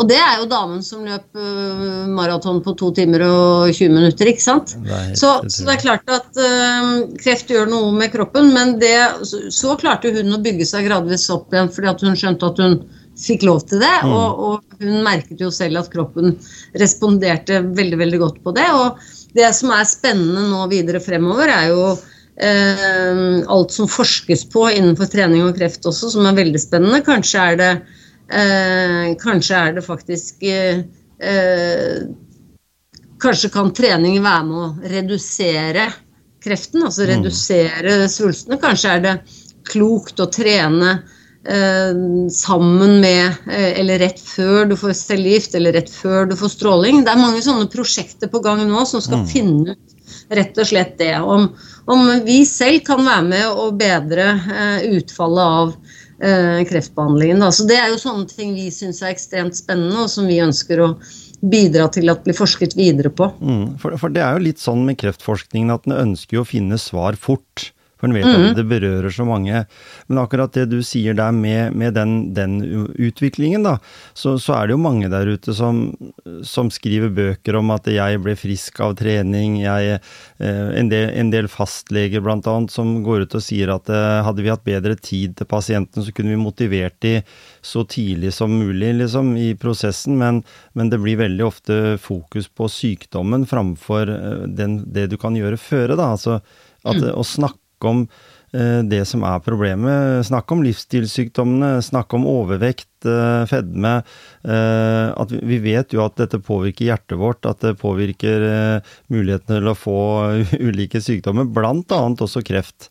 Og det er jo damen som løp uh, maraton på to timer og 20 minutter, ikke sant? Er Så, så det er klart at uh, kreft gjør noe med kroppen, men det, så, så klarte hun å bygge seg gradvis opp igjen fordi at hun skjønte at hun fikk lov til det. Mm. Og, og hun merket jo selv at kroppen responderte veldig veldig godt på det. Og det som er spennende nå videre fremover, er jo eh, alt som forskes på innenfor trening og kreft også, som er veldig spennende. Kanskje er det, eh, kanskje er det faktisk eh, eh, Kanskje kan trening være med å redusere kreften, altså redusere svulstene. Kanskje er det klokt å trene eh, sammen med eh, Eller rett før du får cellegift, eller rett før du får stråling. Det er mange sånne prosjekter på gang nå som skal finne ut rett og slett det. Om, om vi selv kan være med å bedre eh, utfallet av eh, kreftbehandlingen. Så det er jo sånne ting vi syns er ekstremt spennende, og som vi ønsker å bidra til at blir forsket videre på. Mm, for, for det er jo litt sånn med kreftforskningen at den ønsker jo å finne svar fort. For en vet mm. at det berører så mange. Men akkurat det du sier der med, med den, den, utviklingen, da, så, så, er det jo mange der ute som, som, skriver bøker om at jeg ble frisk av trening. Jeg, eh, en, del, en del fastleger annet som går ut og sier at eh, hadde vi hatt bedre tid til pasienten, så kunne vi motivert de så tidlig som mulig liksom, i prosessen. Men, men det blir veldig ofte fokus på sykdommen framfor eh, den, det du kan gjøre føre. da, altså at, mm. Å snakke om eh, det som er problemet. Snakke om livsstilssykdommene, snakke om overvekt, eh, fedme. Eh, at vi vet jo at dette påvirker hjertet vårt, at det påvirker muligheten til å få ulike sykdommer, bl.a. også kreft.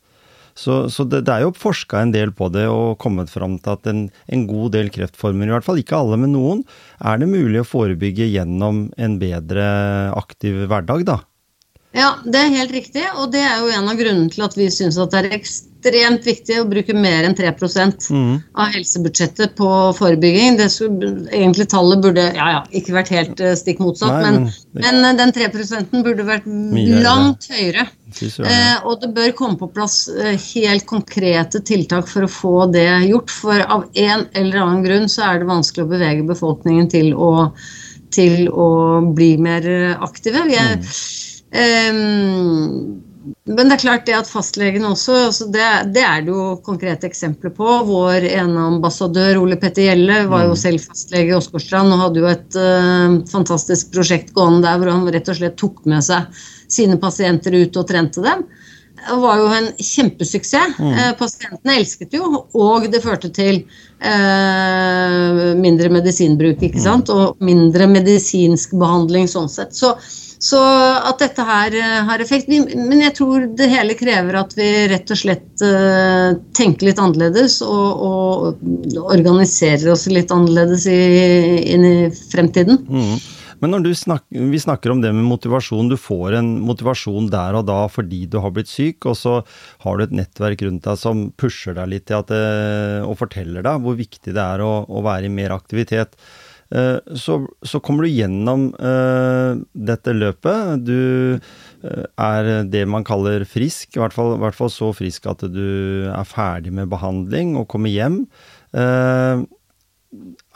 Så, så det, det, er jo forska en del på det og kommet fram til at en, en, god del kreftformer, i hvert fall ikke alle, men noen, er det mulig å forebygge gjennom en bedre aktiv hverdag, da. Ja, det er helt riktig. Og det er jo en av grunnene til at vi syns det er ekstremt viktig å bruke mer enn 3 mm. av helsebudsjettet på forebygging. Det skulle, egentlig tallet burde ja, ja, ikke vært helt uh, stikk motsatt, Nei, men, men, men, den 3 burde vært mye, langt høyere. Eh, og det bør komme på plass uh, helt konkrete tiltak for å få det gjort. For av en eller annen grunn så er det vanskelig å bevege befolkningen til å, til å bli mer aktive. Vi er, mm Um, men det er klart det at fastlegene også, altså det, det, er det jo konkrete eksempler på. Vår ene ambassadør Ole Petter Gjelle var jo mm. selv fastlege i Åsgårdstrand og hadde jo et uh, fantastisk prosjekt gående der hvor han rett og slett tok med seg sine pasienter ut og trente dem. Det var jo en kjempesuksess. Mm. Uh, pasientene elsket jo, og det førte til eh, mindre medisinbruk, ikke mm. sant? Og mindre medisinsk behandling sånn sett. Så så at dette her eh, har effekt. Men jeg tror det hele krever at vi rett og slett uh, tenker litt annerledes og, og, organiserer oss litt annerledes i, inn i fremtiden. Mm. Men når snakker, vi snakker om det med motivasjon, du får en motivasjon der og da fordi du har blitt syk, og så har du et nettverk rundt deg som pusher deg litt det, og forteller deg hvor viktig det er å, å være i mer aktivitet. Eh, så, så, kommer du gjennom uh, dette løpet. Du uh, er det man kaller frisk, i hvert, fall, i hvert, fall, så frisk at du er ferdig med behandling og kommer hjem. Uh,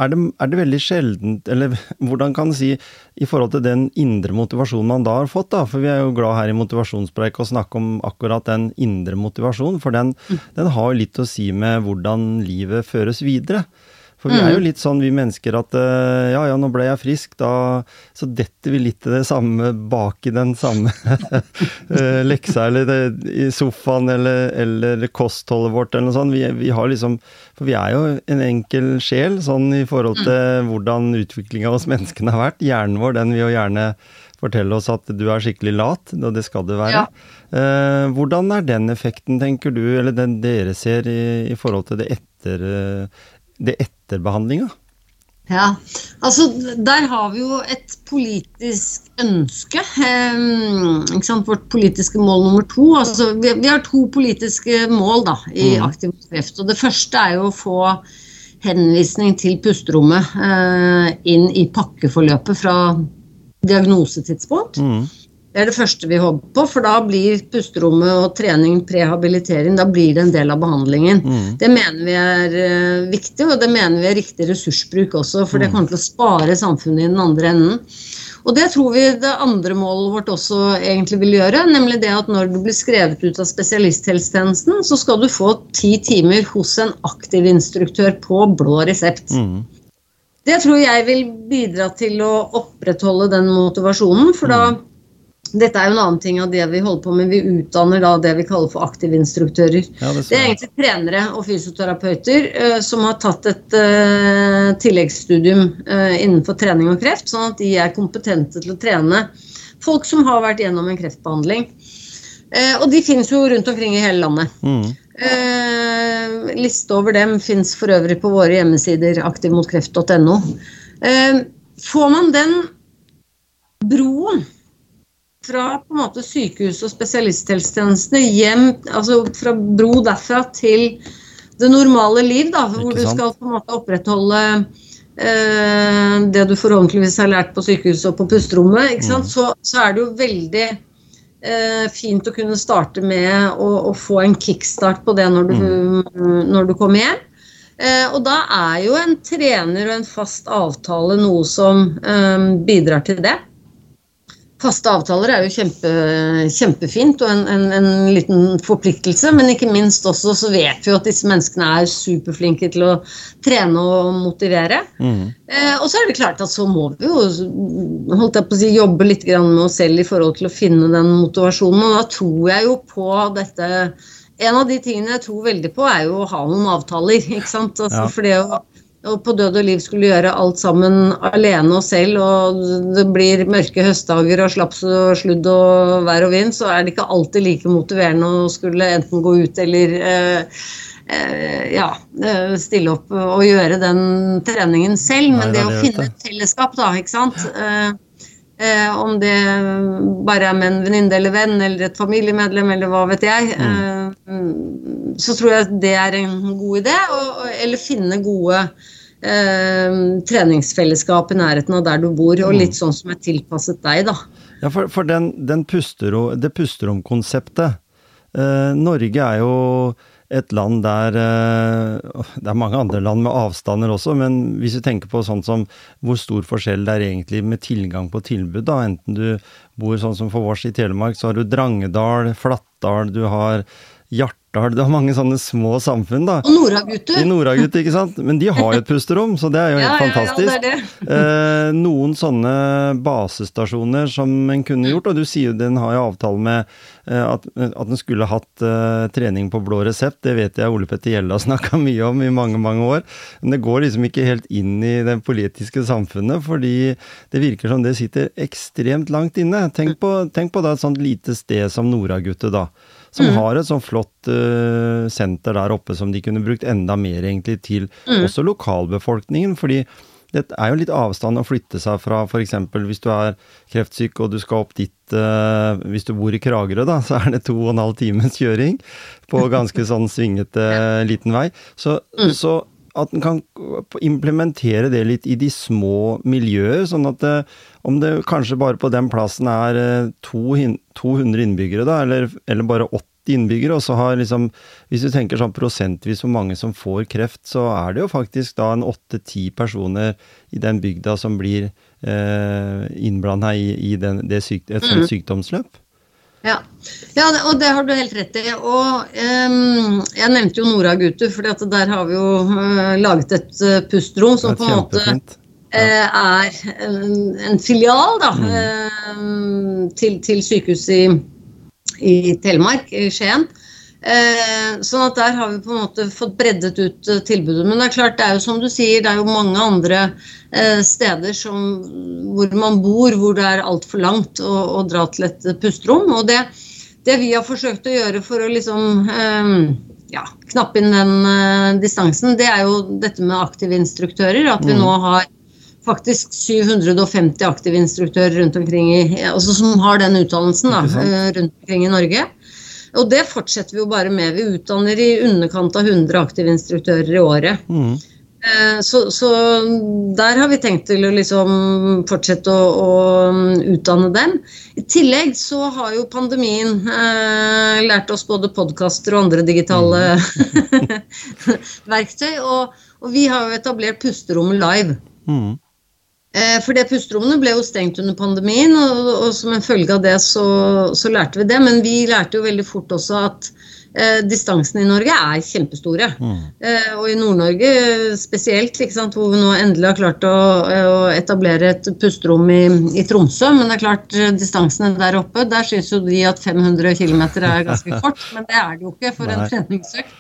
er det, er det, veldig sjeldent, eller hvordan kan du si, i forhold til den indre motivasjonen man da har fått, da, for vi er jo glad her i motivasjonspreik å snakke om akkurat den indre motivasjonen, for den, mm. den har litt å si med hvordan livet føres videre. For vi er jo mm. litt sånn, vi mennesker, at eh, ja, ja, nå ble jeg frisk, da Så detter vi litt i det samme bak i den samme eh, leksa, eller det, i sofaen, eller, eller, kostholdet vårt, eller noe sånt. Vi, vi, har liksom For vi er jo en enkel sjel, sånn i forhold til mm. hvordan utviklinga hos menneskene har vært. Hjernen vår, den vil jo gjerne fortelle oss at du er skikkelig lat, og det skal du være. Ja. Eh, hvordan er den effekten, tenker du, eller den dere ser i, i forhold til det etter det etterbehandlinga? Ja, altså der har vi jo et politisk ønske. Eh, Vårt politiske mål nummer to. Altså, vi, vi, har to politiske mål da, i mm. Aktiv kreft. og Det første er jo å få henvisning til pusterommet eh, inn i pakkeforløpet fra diagnosetidspunkt. Mm. Det er det første vi håper på, for da blir pusterommet og trening, prehabilitering, da blir det en del av behandlingen. Mm. Det mener vi er uh, viktig, og det mener vi er riktig ressursbruk også, for mm. det kommer til å spare samfunnet i den andre enden. Og det tror vi det andre målet vårt også egentlig vil gjøre, nemlig det at når du blir skrevet ut av spesialisthelsetjenesten, så skal du få ti timer hos en aktiv instruktør på blå resept. Mm. Det tror jeg vil bidra til å opprettholde den motivasjonen, for da mm. Dette er jo en annen ting av det vi holder på med. Vi utdanner da det vi kaller for aktivinstruktører. Ja, det, det, er egentlig trenere og fysioterapeuter uh, som har tatt et uh, tilleggsstudium uh, innenfor trening og kreft, sånn at de er kompetente til å trene folk som har vært gjennom en kreftbehandling. og de finnes jo rundt omkring i hele landet. Mm. liste over dem fins for øvrig på våre hjemmesider aktivmotkreft.no. får man den broen fra på en måte sykehus og spesialisthelsetjenestene hjem, altså fra bro derfra til det normale liv, da, hvor du skal på en måte opprettholde eh, det du forhåpentligvis har lært på sykehuset og på pusterommet, mm. så, så, er det jo veldig eh, fint å kunne starte med å, å få en kickstart på det når du, mm. når du kommer hjem. Eh, og da er jo en trener og en fast avtale noe som eh, bidrar til det. Faste avtaler er jo kjempe, kjempefint og en, en, en, liten forpliktelse, men ikke minst også så vet vi jo at disse menneskene er superflinke til å trene og motivere. Mm. Eh, og så er det klart at så må vi jo holdt jeg på å si, jobbe litt med oss selv i forhold til å finne den motivasjonen. Og da tror jeg jo på dette En av de tingene jeg tror veldig på, er jo å ha noen avtaler. ikke sant? Altså, ja. For det å og på død og liv skulle gjøre alt sammen alene og selv, og det blir mørke høstdager og slaps og sludd og vær og vind, så er det ikke alltid like motiverende å skulle enten gå ut eller eh, eh, ja, eh, stille opp og gjøre den treningen selv. Men det, å finne et fellesskap, da, ikke sant. Eh, eh, om det bare er med en venninne eller venn eller et familiemedlem eller hva vet jeg. Mm. Så tror jeg det er en god idé. Og, eller finne gode eh, treningsfellesskap i nærheten av der du bor, og litt mm. sånn som er tilpasset deg, da. Ja, for, for den, den puster, det pusteromkonseptet eh, Norge er jo et land der eh, Det er mange andre land med avstander også, men hvis du tenker på sånn som hvor stor forskjell det er egentlig med tilgang på tilbud, da, enten du bor sånn som for oss i Telemark, så har du Drangedal, Flatdal, du har Hjartdal. Det er mange sånne små samfunn, da. Og Noragutu. I Noragutu, ikke sant. Men de har jo et pusterom, så det er jo helt ja, fantastisk. Ja, ja, det det. eh, noen sånne basestasjoner som en kunne gjort, og du sier jo den har jo avtale med eh, at, at den skulle hatt uh, trening på blå resept. Det vet jeg Ole Petter Gjelle har snakka mye om i mange, mange år. Men det går liksom ikke helt inn i det politiske samfunnet, fordi det virker som det sitter ekstremt langt inne. Tenk på, tenk på da et sånt lite sted som Noragutu, da som mm. har et sånn flott uh, senter der oppe som de kunne brukt enda mer egentlig til mm. også lokalbefolkningen. fordi det er jo litt avstand å flytte seg fra f.eks. hvis du er kreftsyk og du skal opp dit uh, Hvis du bor i Kragerø, da, så er det to og en halv times kjøring på ganske sånn svingete liten vei. Så, mm. så at en kan implementere det litt i de små miljøer, sånn at det, om det kanskje bare på den plassen er 200 innbyggere, da, eller, eller bare 80 innbyggere, og så har liksom Hvis du tenker sånn prosentvis hvor mange som får kreft, så er det jo faktisk da en åtte-ti personer i den bygda som blir eh, innblanda i, i den, syk, et sånt mm. sykdomsløp. Ja. ja, og det har du helt rett i. Og um, jeg nevnte jo Nora Gutu, for der har vi jo uh, laget et uh, pustrom som på en måte uh, er en, en, filial da, mm. til, til sykehuset i, i, Telemark, i Skien. Sånn at der har vi på en måte fått breddet ut tilbudet. Men det er klart, det er jo som du sier, det er jo mange andre steder som hvor man bor, hvor det er altfor langt å, å, dra til et pusterom. Og det, det, vi har forsøkt å gjøre for å liksom ja, knappe inn den distansen, det er jo dette med aktive instruktører. At vi mm. nå har faktisk 750 aktive instruktører rundt omkring i, altså som har den utdannelsen da, rundt omkring i Norge. Og det fortsetter vi jo bare med. Vi utdanner i underkant av 100 aktive instruktører i året. Mm. Eh, så, så, der har vi tenkt til å liksom fortsette å, å, um, utdanne dem. I tillegg så har jo pandemien eh, lært oss både podkaster og andre digitale mm. verktøy. Og, og, vi har jo etablert pusterommet live. Mm. Eh, for det pusterommene ble jo stengt under pandemien, og, og som en følge av det så, så lærte vi det. Men vi lærte jo veldig fort også at eh, distansene i Norge er kjempestore. Mm. Eh, og i Nord-Norge spesielt, sant, hvor vi nå endelig har klart å, å etablere et pusterom i, i, Tromsø. Men det er klart, eh, distansene der oppe, der syns jo de at 500 km er ganske kort. men det er det jo ikke for Nei. en treningsøkt.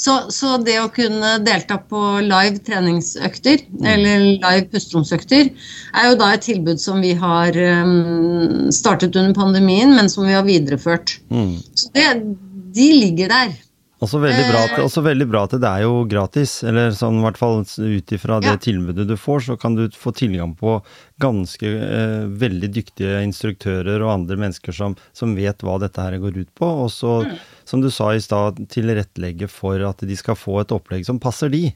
Så, så, det å kunne delta på live treningsøkter, mm. eller live pusteromsøkter, er jo da et tilbud som vi har um, startet under pandemien, men som vi har videreført. Mm. Så det, de ligger der. Også veldig, bra at, også veldig bra at det er jo gratis, eller sånn i hvert fall ut ifra det ja. tilbudet du får, så kan du få tilgang på ganske eh, veldig dyktige instruktører og andre mennesker som, som, vet hva dette her går ut på. Og så, mm. Som du sa i stad, tilrettelegge for at de skal få et opplegg som passer de.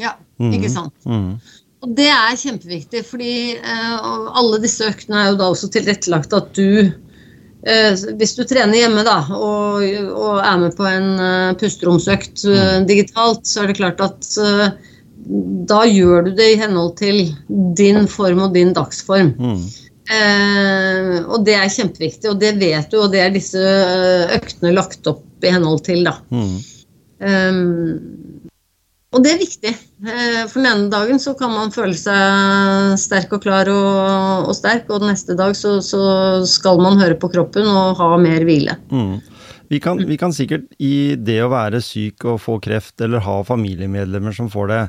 Ja, mm. ikke sant. Mm. Og det er kjempeviktig, fordi eh, alle disse øktene er jo da også tilrettelagt at du Eh, hvis du trener hjemme da, og, og er med på en uh, pusteromsøkt uh, digitalt, så er det klart at da gjør du det i henhold til din form og din dagsform. Mm. Og det er kjempeviktig, og det vet du, og det er disse øktene lagt opp i henhold til. da. Mm. Um, og det er viktig. Eh, for den ene dagen så kan man føle seg sterk og klar og, og sterk, og den neste dag så, så, skal man høre på kroppen og ha mer hvile. Mm. Vi, kan, vi kan, sikkert i det å være syk og få kreft, eller ha familiemedlemmer som får det,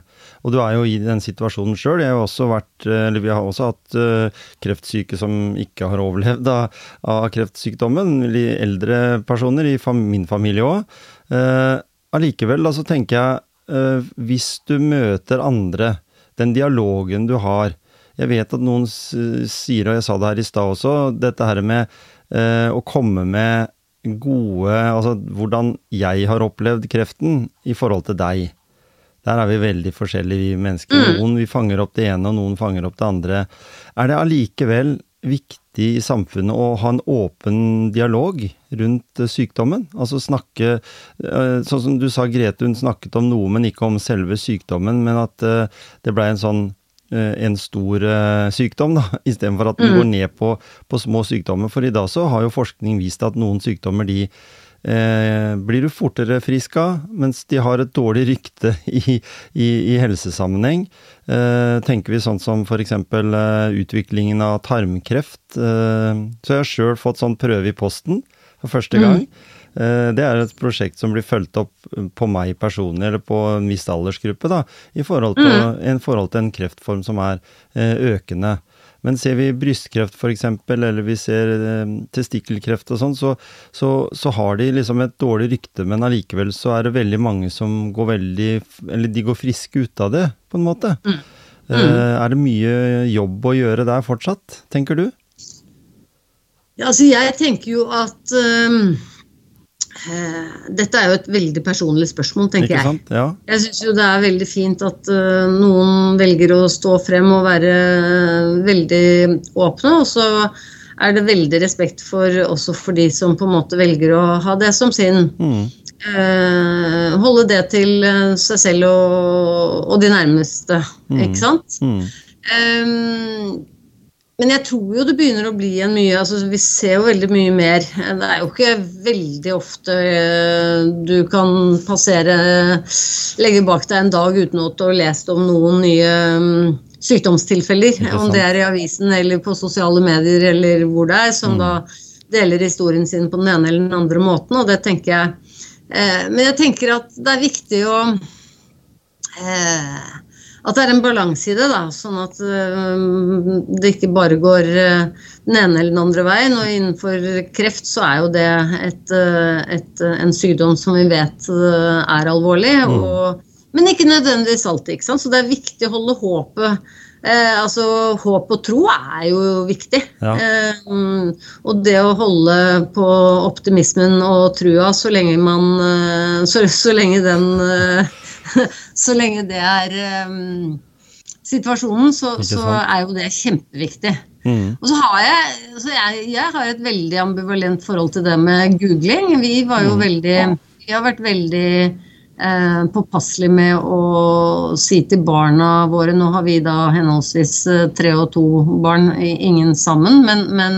og du er jo i den situasjonen sjøl, vi har også hatt uh, kreftsyke som ikke har overlevd av, av kreftsykdommen, eldre personer i fam, min familie òg. Uh, allikevel, uh, så tenker jeg uh, hvis du møter andre, den dialogen du har. Jeg vet at noen sier, og jeg sa det her i stad også, dette her med å komme med gode Altså hvordan jeg har opplevd kreften i forhold til deg. Der er vi veldig forskjellige, vi mennesker. Mm. Noen vi fanger opp det ene, og noen fanger opp det andre. Er det allikevel viktig i samfunnet å ha en åpen dialog rundt eh, sykdommen? Altså snakke eh, Sånn som du sa, Grete, hun snakket om noe, men ikke om selve sykdommen. Men at eh, det blei en sånn en stor sykdom, da, istedenfor at den mm. går ned på, på, små sykdommer. For i dag så har jo forskning vist at noen sykdommer de eh, blir du fortere frisk av, mens de har et dårlig rykte i, i, i helsesammenheng. Eh, tenker vi sånn som f.eks. Eh, utviklingen av tarmkreft. Eh, så jeg har sjøl fått sånn prøve i posten for første gang. Mm. Eh, det er et prosjekt som blir fulgt opp på meg personlig, eller på en viss aldersgruppe, da, i forhold til, mm. en, forhold til en kreftform som er eh, økende. Men ser vi brystkreft f.eks., eller vi ser eh, testikkelkreft og sånn, så, så, så, har de liksom et dårlig rykte, men allikevel så er det veldig mange som går veldig Eller de går friske ut av det, på en måte. Mm. Eh, mm. er det mye jobb å gjøre der fortsatt, tenker du? Ja, altså jeg tenker jo at um Eh, dette er jo et veldig personlig spørsmål, tenker jeg. Ja. Jeg syns jo det er veldig fint at uh, noen velger å stå frem og være uh, veldig åpne. Og så er det veldig respekt for også for de som på en måte velger å ha det som sin. Mm. Uh, holde det til seg selv og, og de nærmeste, mm. ikke sant? Mm. Um, men jeg tror jo det begynner å bli en mye altså Vi ser jo veldig mye mer. Det er jo ikke veldig ofte eh, du kan passere Legge bak deg en dag uten å ha lest om noen nye mm, sykdomstilfeller. Om det er i avisen eller på sosiale medier eller hvor det er, som mm. da deler historien sin på den ene eller den andre måten. Og det tenker jeg eh, Men jeg tenker at det er viktig å eh, at det er en balanse i det, da, sånn at uh, det ikke bare går uh, den ene eller den andre veien. Og innenfor kreft så er jo det et, uh, et, en sykdom som vi vet er alvorlig. Mm. Og, men ikke nødvendigvis alltid. ikke sant? Så det er viktig å holde håpet Eh, altså, Håp og tro er jo viktig. Ja. Eh, og det å holde på optimismen og trua så lenge man så, så lenge den så lenge det er um, situasjonen, så, så, er jo det kjempeviktig. Mm. Og så har jeg, så jeg, jeg, har et veldig ambivalent forhold til det med googling. Vi var jo mm. veldig Vi har vært veldig eh, påpasselige med å si til barna våre Nå har vi da henholdsvis eh, tre og to barn, ingen sammen, men, men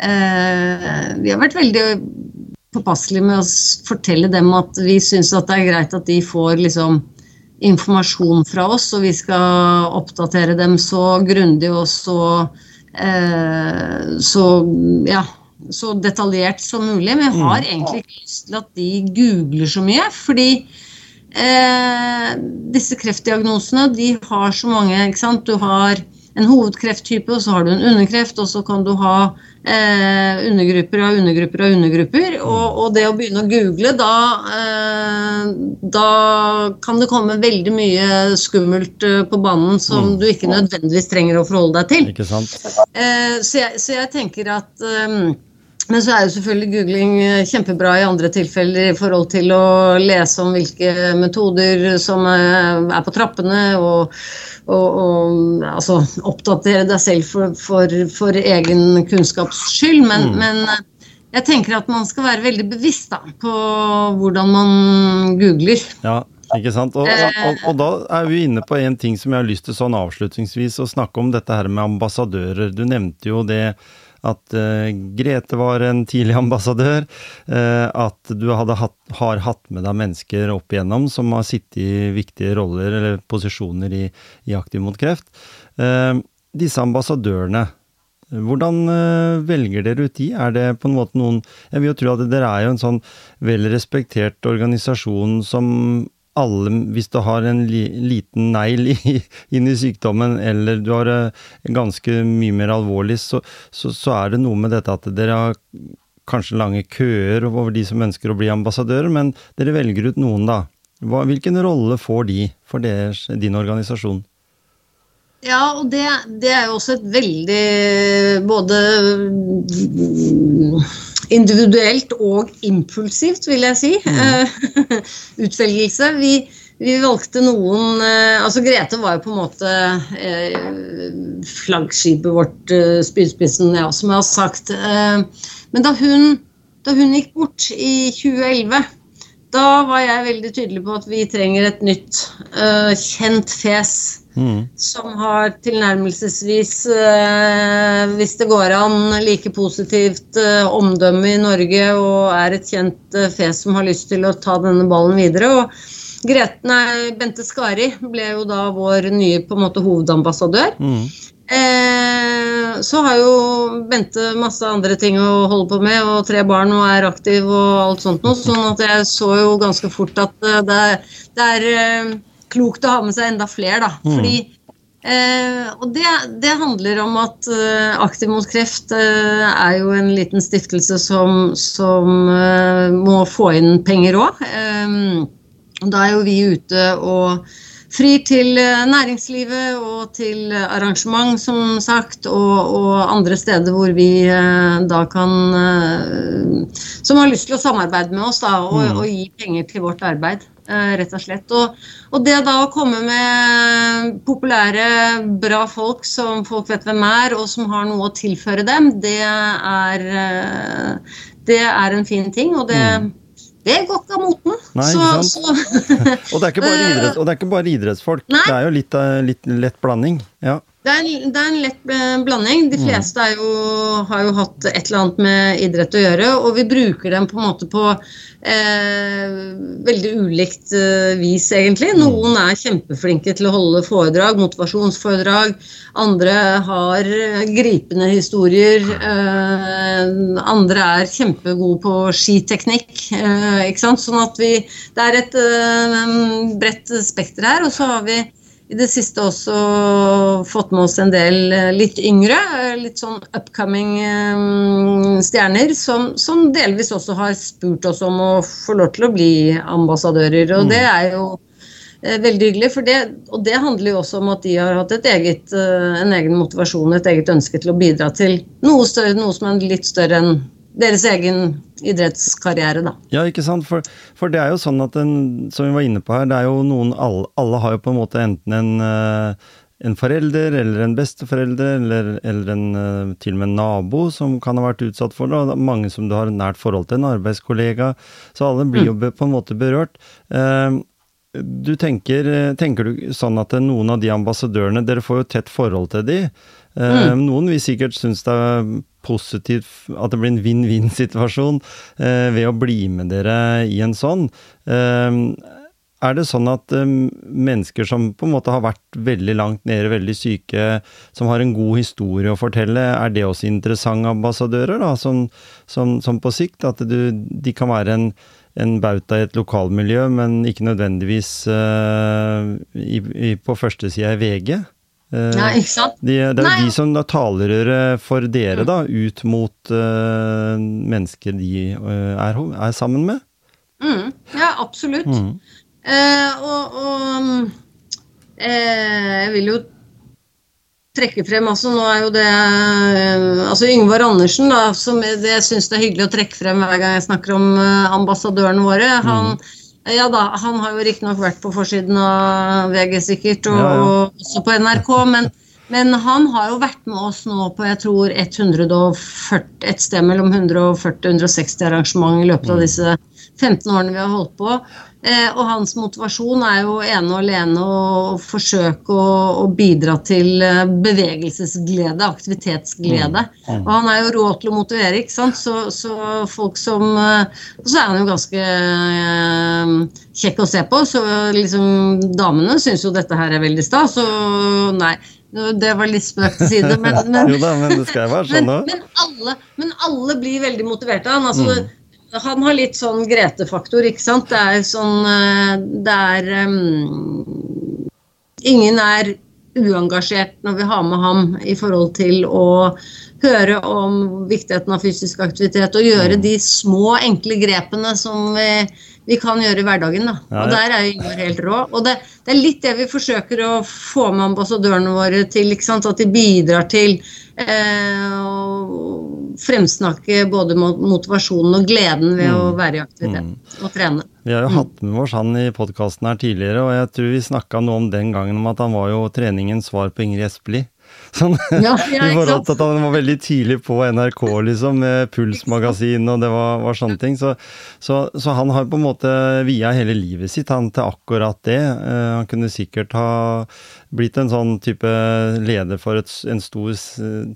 eh, vi har vært veldig påpasselige med å fortelle dem at vi syns det er greit at de får liksom informasjon fra oss, og vi skal oppdatere dem så grundig og så, eh, så, ja, så detaljert som mulig. Men jeg har mm. egentlig ikke lyst til at de googler så mye. Fordi eh, disse kreftdiagnosene de har så mange. ikke sant? Du har en hovedkrefttype, og så har du en underkreft, og så kan du ha eh, undergrupper av undergrupper av undergrupper. Og, og, det å begynne å google, da, eh, da kan det komme veldig mye skummelt eh, på banen som mm. du ikke nødvendigvis trenger å forholde deg til. Eh, så, jeg, så, jeg, tenker at eh, men så er jo selvfølgelig googling eh, kjempebra i andre tilfeller i forhold til å lese om hvilke metoder som er på trappene, og, og, og altså, oppdatere deg selv for, for, for egen kunnskaps skyld. Men, mm. men jeg tenker at man skal være veldig bevisst da, på hvordan man googler. Ja, ikke sant? Og, og, og, da er vi inne på en ting som jeg har lyst til sånn avslutningsvis å snakke om, dette her med ambassadører. Du nevnte jo det at uh, Grete var en tidlig ambassadør. Uh, at du hatt, har hatt med deg mennesker opp igjennom som har sittet i viktige roller eller posisjoner i, i Aktiv mot kreft. Uh, disse ambassadørene, hvordan velger dere ut de? Er det på en måte noen Jeg vil jo tro at dere er jo en sånn vel respektert organisasjon som alle, hvis du har en li, liten negl inn i sykdommen, eller du har uh, ganske mye mer alvorlig, så, så, så, er det noe med dette at dere har kanskje lange køer over de som ønsker å bli ambassadører, men dere velger ut noen, da. Hva, hvilken rolle får de for deres, din organisasjon? Ja, og det, det, er jo også et veldig både individuelt og impulsivt, vil jeg si, mm. utvelgelse. Vi, vi, valgte noen eh, Altså Grete var jo på en måte eh, flaggskipet vårt, eh, spydspissen, ja, som jeg har sagt. Men da hun, da hun gikk bort i 2011 da var jeg veldig tydelig på at vi trenger et nytt, kjent fjes Mm. Som har tilnærmelsesvis, uh, hvis det går an, like positivt uh, omdømme i Norge og er et kjent fjes som har lyst til å ta denne ballen videre. Og Grete, nei, Bente Skari ble jo da vår nye på en måte hovedambassadør. Mm. Eh, så har jo Bente masse andre ting å holde på med, og tre barn og er aktiv og alt sånt noe. Sånn at jeg så jo ganske fort at det, det er klokt å ha med seg enda flere, da. Mm. Fordi eh, og det, det, handler om at eh, Aktiv mot kreft eh, er jo en liten stiftelse som, som eh, må få inn penger òg. Eh, da er jo vi ute og frir til eh, næringslivet og til arrangement, som sagt, og, og andre steder hvor vi da kan Som har lyst til å samarbeide med oss da, og, mm. og gi penger til vårt arbeid. Eh, rett og slett. Og, og, det da å komme med populære, bra folk som folk vet hvem er, og som har noe å tilføre dem, det er, eh, det er en fin ting. Og det, mm. Det går ikke av moten. Nei, så, så. og, det er ikke bare idretts, og det er ikke bare idrettsfolk. Nei. Det er jo litt, litt lett blanding. Ja. Det er, en, det er, en, lett blanding. De mm. fleste jo, har jo hatt et eller annet med idrett å gjøre. Og vi bruker dem på en måte på eh, veldig ulikt eh, vis, egentlig. Mm. Noen er kjempeflinke til å holde foredrag, motivasjonsforedrag. Andre har gripende historier. Eh, andre er kjempegode på skiteknikk. Eh, ikke sant? Sånn at vi Det er et eh, bredt spekter her. Og så har vi i det siste også fått med oss en del eh, litt yngre, eh, litt sånn upcoming eh, stjerner, som, som, delvis også har spurt oss om å få lov til å bli ambassadører. Og mm. det er jo veldig hyggelig, for det, og det handler jo også om at de har hatt eget, en egen motivasjon, et eget ønske til å bidra til noe, større, noe som er litt større enn deres egen idrettskarriere, da. Ja, ikke sant. For, for, det er jo sånn at en, som vi var inne på her, det er jo noen Alle, alle har jo på en måte enten en, eh, en forelder eller en besteforelder eller, eller en, eh, til og med en nabo som kan ha vært utsatt for det, og det er mange som du har nært forhold til, en arbeidskollega. Så alle blir jo mm. på en måte berørt. Eh, du tenker, tenker du sånn at noen av de ambassadørene, dere får jo tett forhold til de. Mm. Noen vil sikkert synes det er positivt, at det blir en vinn-vinn-situasjon eh, ved å bli med dere i en sånn. Eh, er det sånn at eh, mennesker som på en måte har vært veldig langt nede, veldig syke, som har en god historie å fortelle, er det også interessante ambassadører, da, som, som, som på sikt? At du, de kan være en, en bauta i et lokalmiljø, men ikke nødvendigvis uh, i, i, på førstesida i VG? Eh, Nei, ikke sant? De, det er jo de som da talerøre for dere, da, ut mot uh, mennesker de uh, er, er, sammen med. Mm, ja, absolutt. Mm. Uh, og, og jeg vil jo trekke frem altså Nå er jo det altså Yngvar Andersen, da, som det jeg syns det er hyggelig å trekke frem hver gang jeg snakker om ambassadørene våre. Han mm ja da, han har jo riktignok vært på forsiden av VG sikkert, og, ja, ja. også på NRK, men, Men han har jo vært med oss nå på jeg tror 140, et sted mellom 140-160 arrangement i løpet av disse 15 årene vi har holdt på. Eh, og hans motivasjon er jo ene og alene å forsøke å, å bidra til eh, bevegelsesglede, aktivitetsglede. Mm. Mm. Og han er jo rå til å motivere, ikke sant. Så, så folk som eh, Og så er han jo ganske eh, kjekk å se på, så liksom damene syns jo dette her er veldig stas. Så nei. Det var litt spøk til side, men, men, Jo da, men det skal være sånn men, men, alle, men alle blir veldig motiverte av han. Altså, Mm. Han har litt sånn Grete-faktor, ikke sant. Det er sånn eh, Det er um, Ingen er uengasjert når vi har med ham i forhold til å høre om viktigheten av fysisk aktivitet og gjøre Mm. de små, enkle grepene som vi, vi kan gjøre i hverdagen. Da. Ja, Og der er jo helt rå. Og det, det er litt det vi forsøker å få med ambassadørene våre til. ikke sant? At de bidrar til eh, å fremsnakke både motivasjonen og gleden ved å være i aktivitet og trene. Vi har jo hatt med oss han i podkasten her tidligere, og jeg tror vi snakka noe om den gangen om at han var jo treningens svar på Ingrid Espelid. Sånn, Ja, ja, forhold til at han var veldig tidlig på NRK, liksom, med Pulsmagasin og det var, var sånne ting. Så, så, så han har på en måte via hele livet sitt han til akkurat det. Eh, han kunne sikkert ha blitt en sånn type leder for et, en stor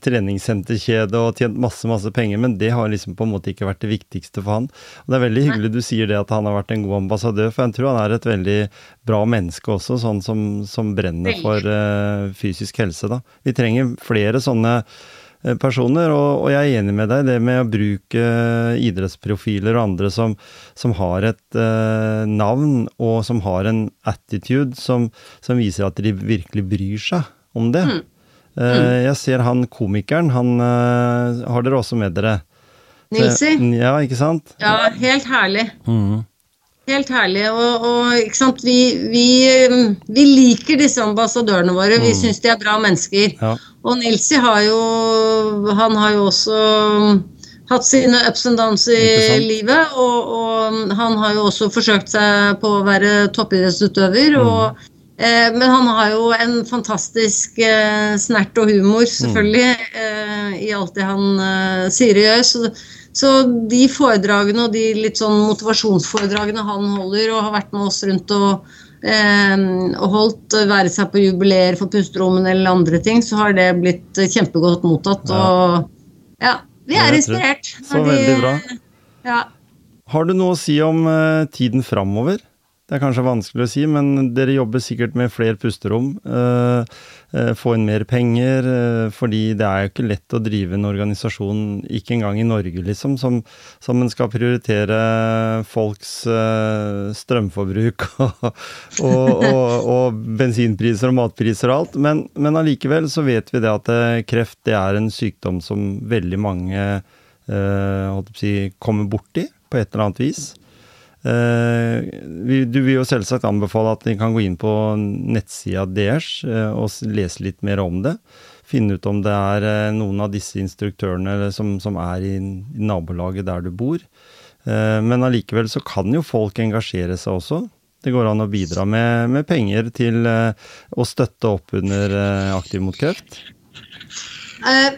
treningssenterkjede og tjent masse, masse penger, men det har liksom på en måte ikke vært det viktigste for han. Og det er veldig hyggelig du sier det at han har vært en god ambassadør, for jeg tror han er et veldig bra menneske også, sånn som, som brenner for uh, fysisk helse, da. Vi trenger flere sånne personer, og, og jeg er enig med deg det med å bruke idrettsprofiler og andre som, som har et eh, navn, og som har en attitude som, som viser at de virkelig bryr seg om det. Eh, jeg ser han komikeren, han eh, har dere også med dere. Nilsi? Ja, ikke sant? Ja, helt herlig. Mhm. Helt herlig. Og, og? Vi, vi, um, vi liker disse ambassadørene våre. Vi syns de er bra mennesker. Ja. Og Nilsi har jo Han har jo også um, hatt sine ups and downs i livet. Og, og han har jo også forsøkt seg på å være toppidrettsutøver. og Eh, men han har jo en fantastisk eh, snert og humor, selvfølgelig, eh, i alt det han eh, sier og gjør. Så, så de foredragene og de litt sånn motivasjonsforedragene han holder, og har vært med oss rundt og, eh, og holdt, eh, være seg på jubileer for pusterommene eller andre ting, så har det blitt eh, kjempegodt mottatt. Ja. Og ja, vi er inspirert. så de- veldig bra. Ja. Har du noe å si om eh, tiden framover? Det er kanskje vanskelig å si, men dere jobber sikkert med flere pusterom. eh, få inn mer penger, eh, fordi det er jo ikke lett å drive en organisasjon, ikke engang i Norge, liksom, som, som en skal prioritere folks eh, strømforbruk og, og, og, og bensinpriser og matpriser og alt. Men, men allikevel så vet vi det at eh, kreft det er en sykdom som veldig mange eh, si, kommer borti på et eller annet vis. Eh, du vil jo selvsagt anbefale at de kan gå inn på nettsida deres eh, og lese litt mer om det. Finne ut om det er eh, noen av disse instruktørene som, som er i, nabolaget der du bor. Men allikevel så kan jo folk engasjere seg også. Det går an å bidra med, med penger til å støtte opp under Aktiv mot kreft. Eh,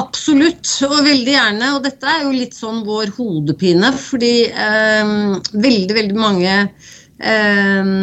absolutt, og veldig gjerne. Og dette er jo litt sånn vår hodepine, fordi eh, veldig, veldig mange eh,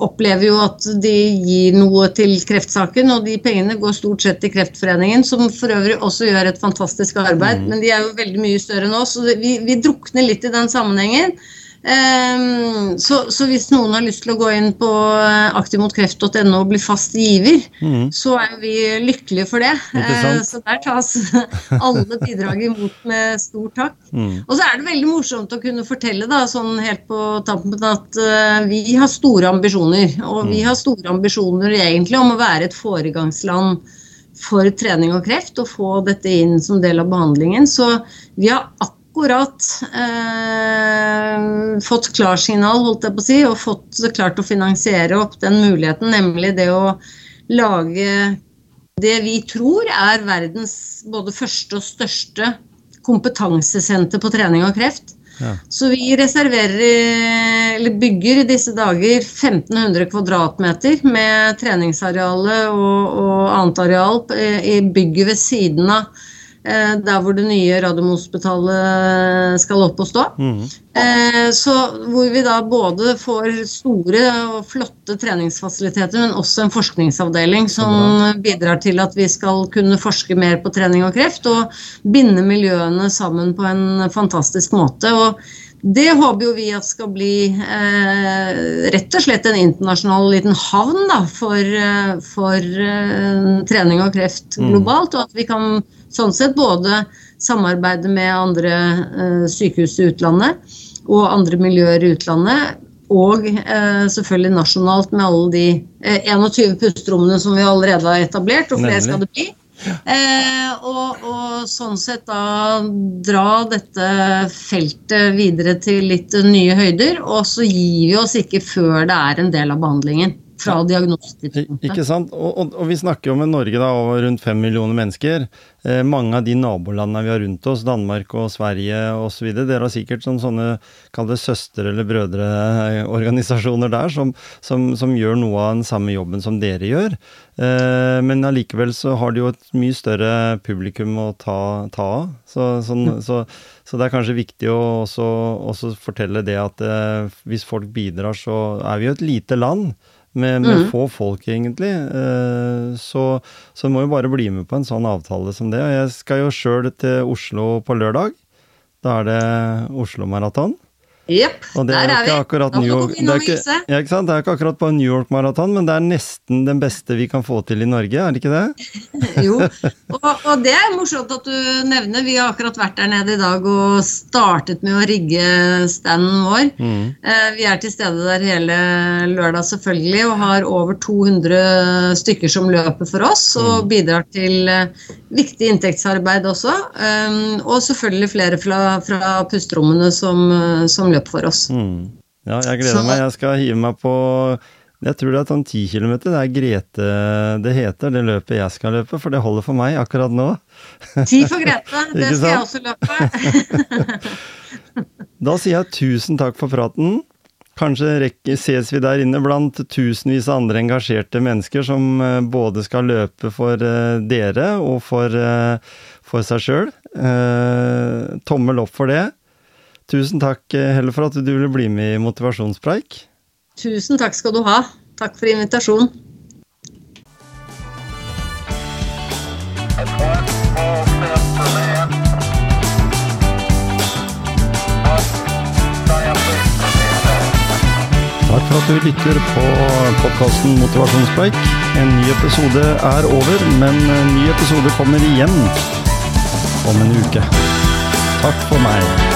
opplever jo at de gir noe til kreftsaken, og de pengene går stort sett til Kreftforeningen, som for øvrig også gjør et fantastisk arbeid, men de er jo veldig mye større enn oss, så vi, vi drukner litt i den sammenhengen. Ehm, så, så hvis noen har lyst til å gå inn på eh, aktivmotkreft.no og bli fast giver, mm. så er vi lykkelige for det. Eh, så der tas alle bidrag imot med stor takk. Mm. Og så er det veldig morsomt å kunne fortelle da, sånn helt på tampen at eh, vi har store ambisjoner. Og vi har store ambisjoner egentlig om å være et foregangsland for trening og kreft og få dette inn som del av behandlingen. Så vi har akkurat eh, fått klarsignal, holdt jeg på å si, og fått klart å finansiere opp den muligheten, nemlig det å lage det vi tror er verdens både første og største kompetansesenter på trening og kreft. Ja. Så vi reserverer, eller bygger i disse dager 1500 kvadratmeter med treningsareale og, og annet areal i bygget ved siden av eh, der hvor det nye Radiumhospitalet skal opp og stå. Mm. Eh, Så hvor vi da både får store og flotte treningsfasiliteter, men også en forskningsavdeling som bidrar til at vi skal kunne forske mer på trening og kreft, og binde miljøene sammen på en fantastisk måte. og det håper jo vi at skal bli eh, rett og slett en internasjonal liten havn da, for, eh, for eh, trening og kreft globalt. Og at vi kan sånn sett både samarbeide med andre eh, sykehus i utlandet og andre miljøer i utlandet. Og eh, selvfølgelig nasjonalt med alle de eh, 21 pusterommene som vi allerede har etablert, og flere skal det bli. Eh, og, og sånn sett da dra dette feltet videre til litt nye høyder. Og så gir vi oss ikke før det er en del av behandlingen. Fra diagnosetidspunktet. Ikke sant? Og, og, og vi snakker jo om Norge da, over rundt fem millioner mennesker. Eh, mange av de nabolandene vi har rundt oss, Danmark og Sverige osv., dere har sikkert sånn, sånne kall det søstre- eller brødreorganisasjoner der som, som, som gjør noe av den samme jobben som dere gjør. Eh, men allikevel så har de jo et mye større publikum å ta, ta av. Så, sånn, så, så det er kanskje viktig å også, også fortelle det at eh, hvis folk bidrar, så er vi jo et lite land med, med få folk, egentlig. Eh, så, så må jo bare bli med på en sånn avtale som det. Og jeg skal jo sjøl til Oslo på lørdag. Da er det Oslo Jepp, Og det er jo er ikke akkurat New York det er ikke, ja, ikke sant? Det er ikke akkurat på New York Maraton, men det er nesten den beste vi kan få til i Norge, er det ikke det? Jo, og, og det er morsomt at du nevner. Vi har akkurat vært der nede i dag og startet med å rigge standen vår. Mm. Eh, Vi er til stede der hele lørdag selvfølgelig og har over 200 stykker som løper for oss og bidrar til eh, viktig inntektsarbeid også. Um, Og selvfølgelig flere fra, fra pusterommene som, eh, som løper for oss. Mm. Ja, jeg gleder Så- meg. Jeg skal hive meg på Jeg tror det er sånn 10 km. Det er Grete det heter, det løpet jeg skal løpe, for det holder for meg akkurat nå. Ti for Grete, det skal jeg også løpe. Da sier jeg tusen takk for praten. Kanskje ses vi der inne blant tusenvis av andre engasjerte mennesker som eh, både skal løpe for eh, dere og for, eh, for seg sjøl. Tommel opp for det. Tusen takk, eh, Helle, for at du ville bli med i Motivasjonspreik. Tusen takk skal du ha. Takk for invitasjonen. Takk for at du lytter på podkasten Motivasjonspreik. En ny episode er over, men en ny episode kommer igjen om en uke. Takk for meg.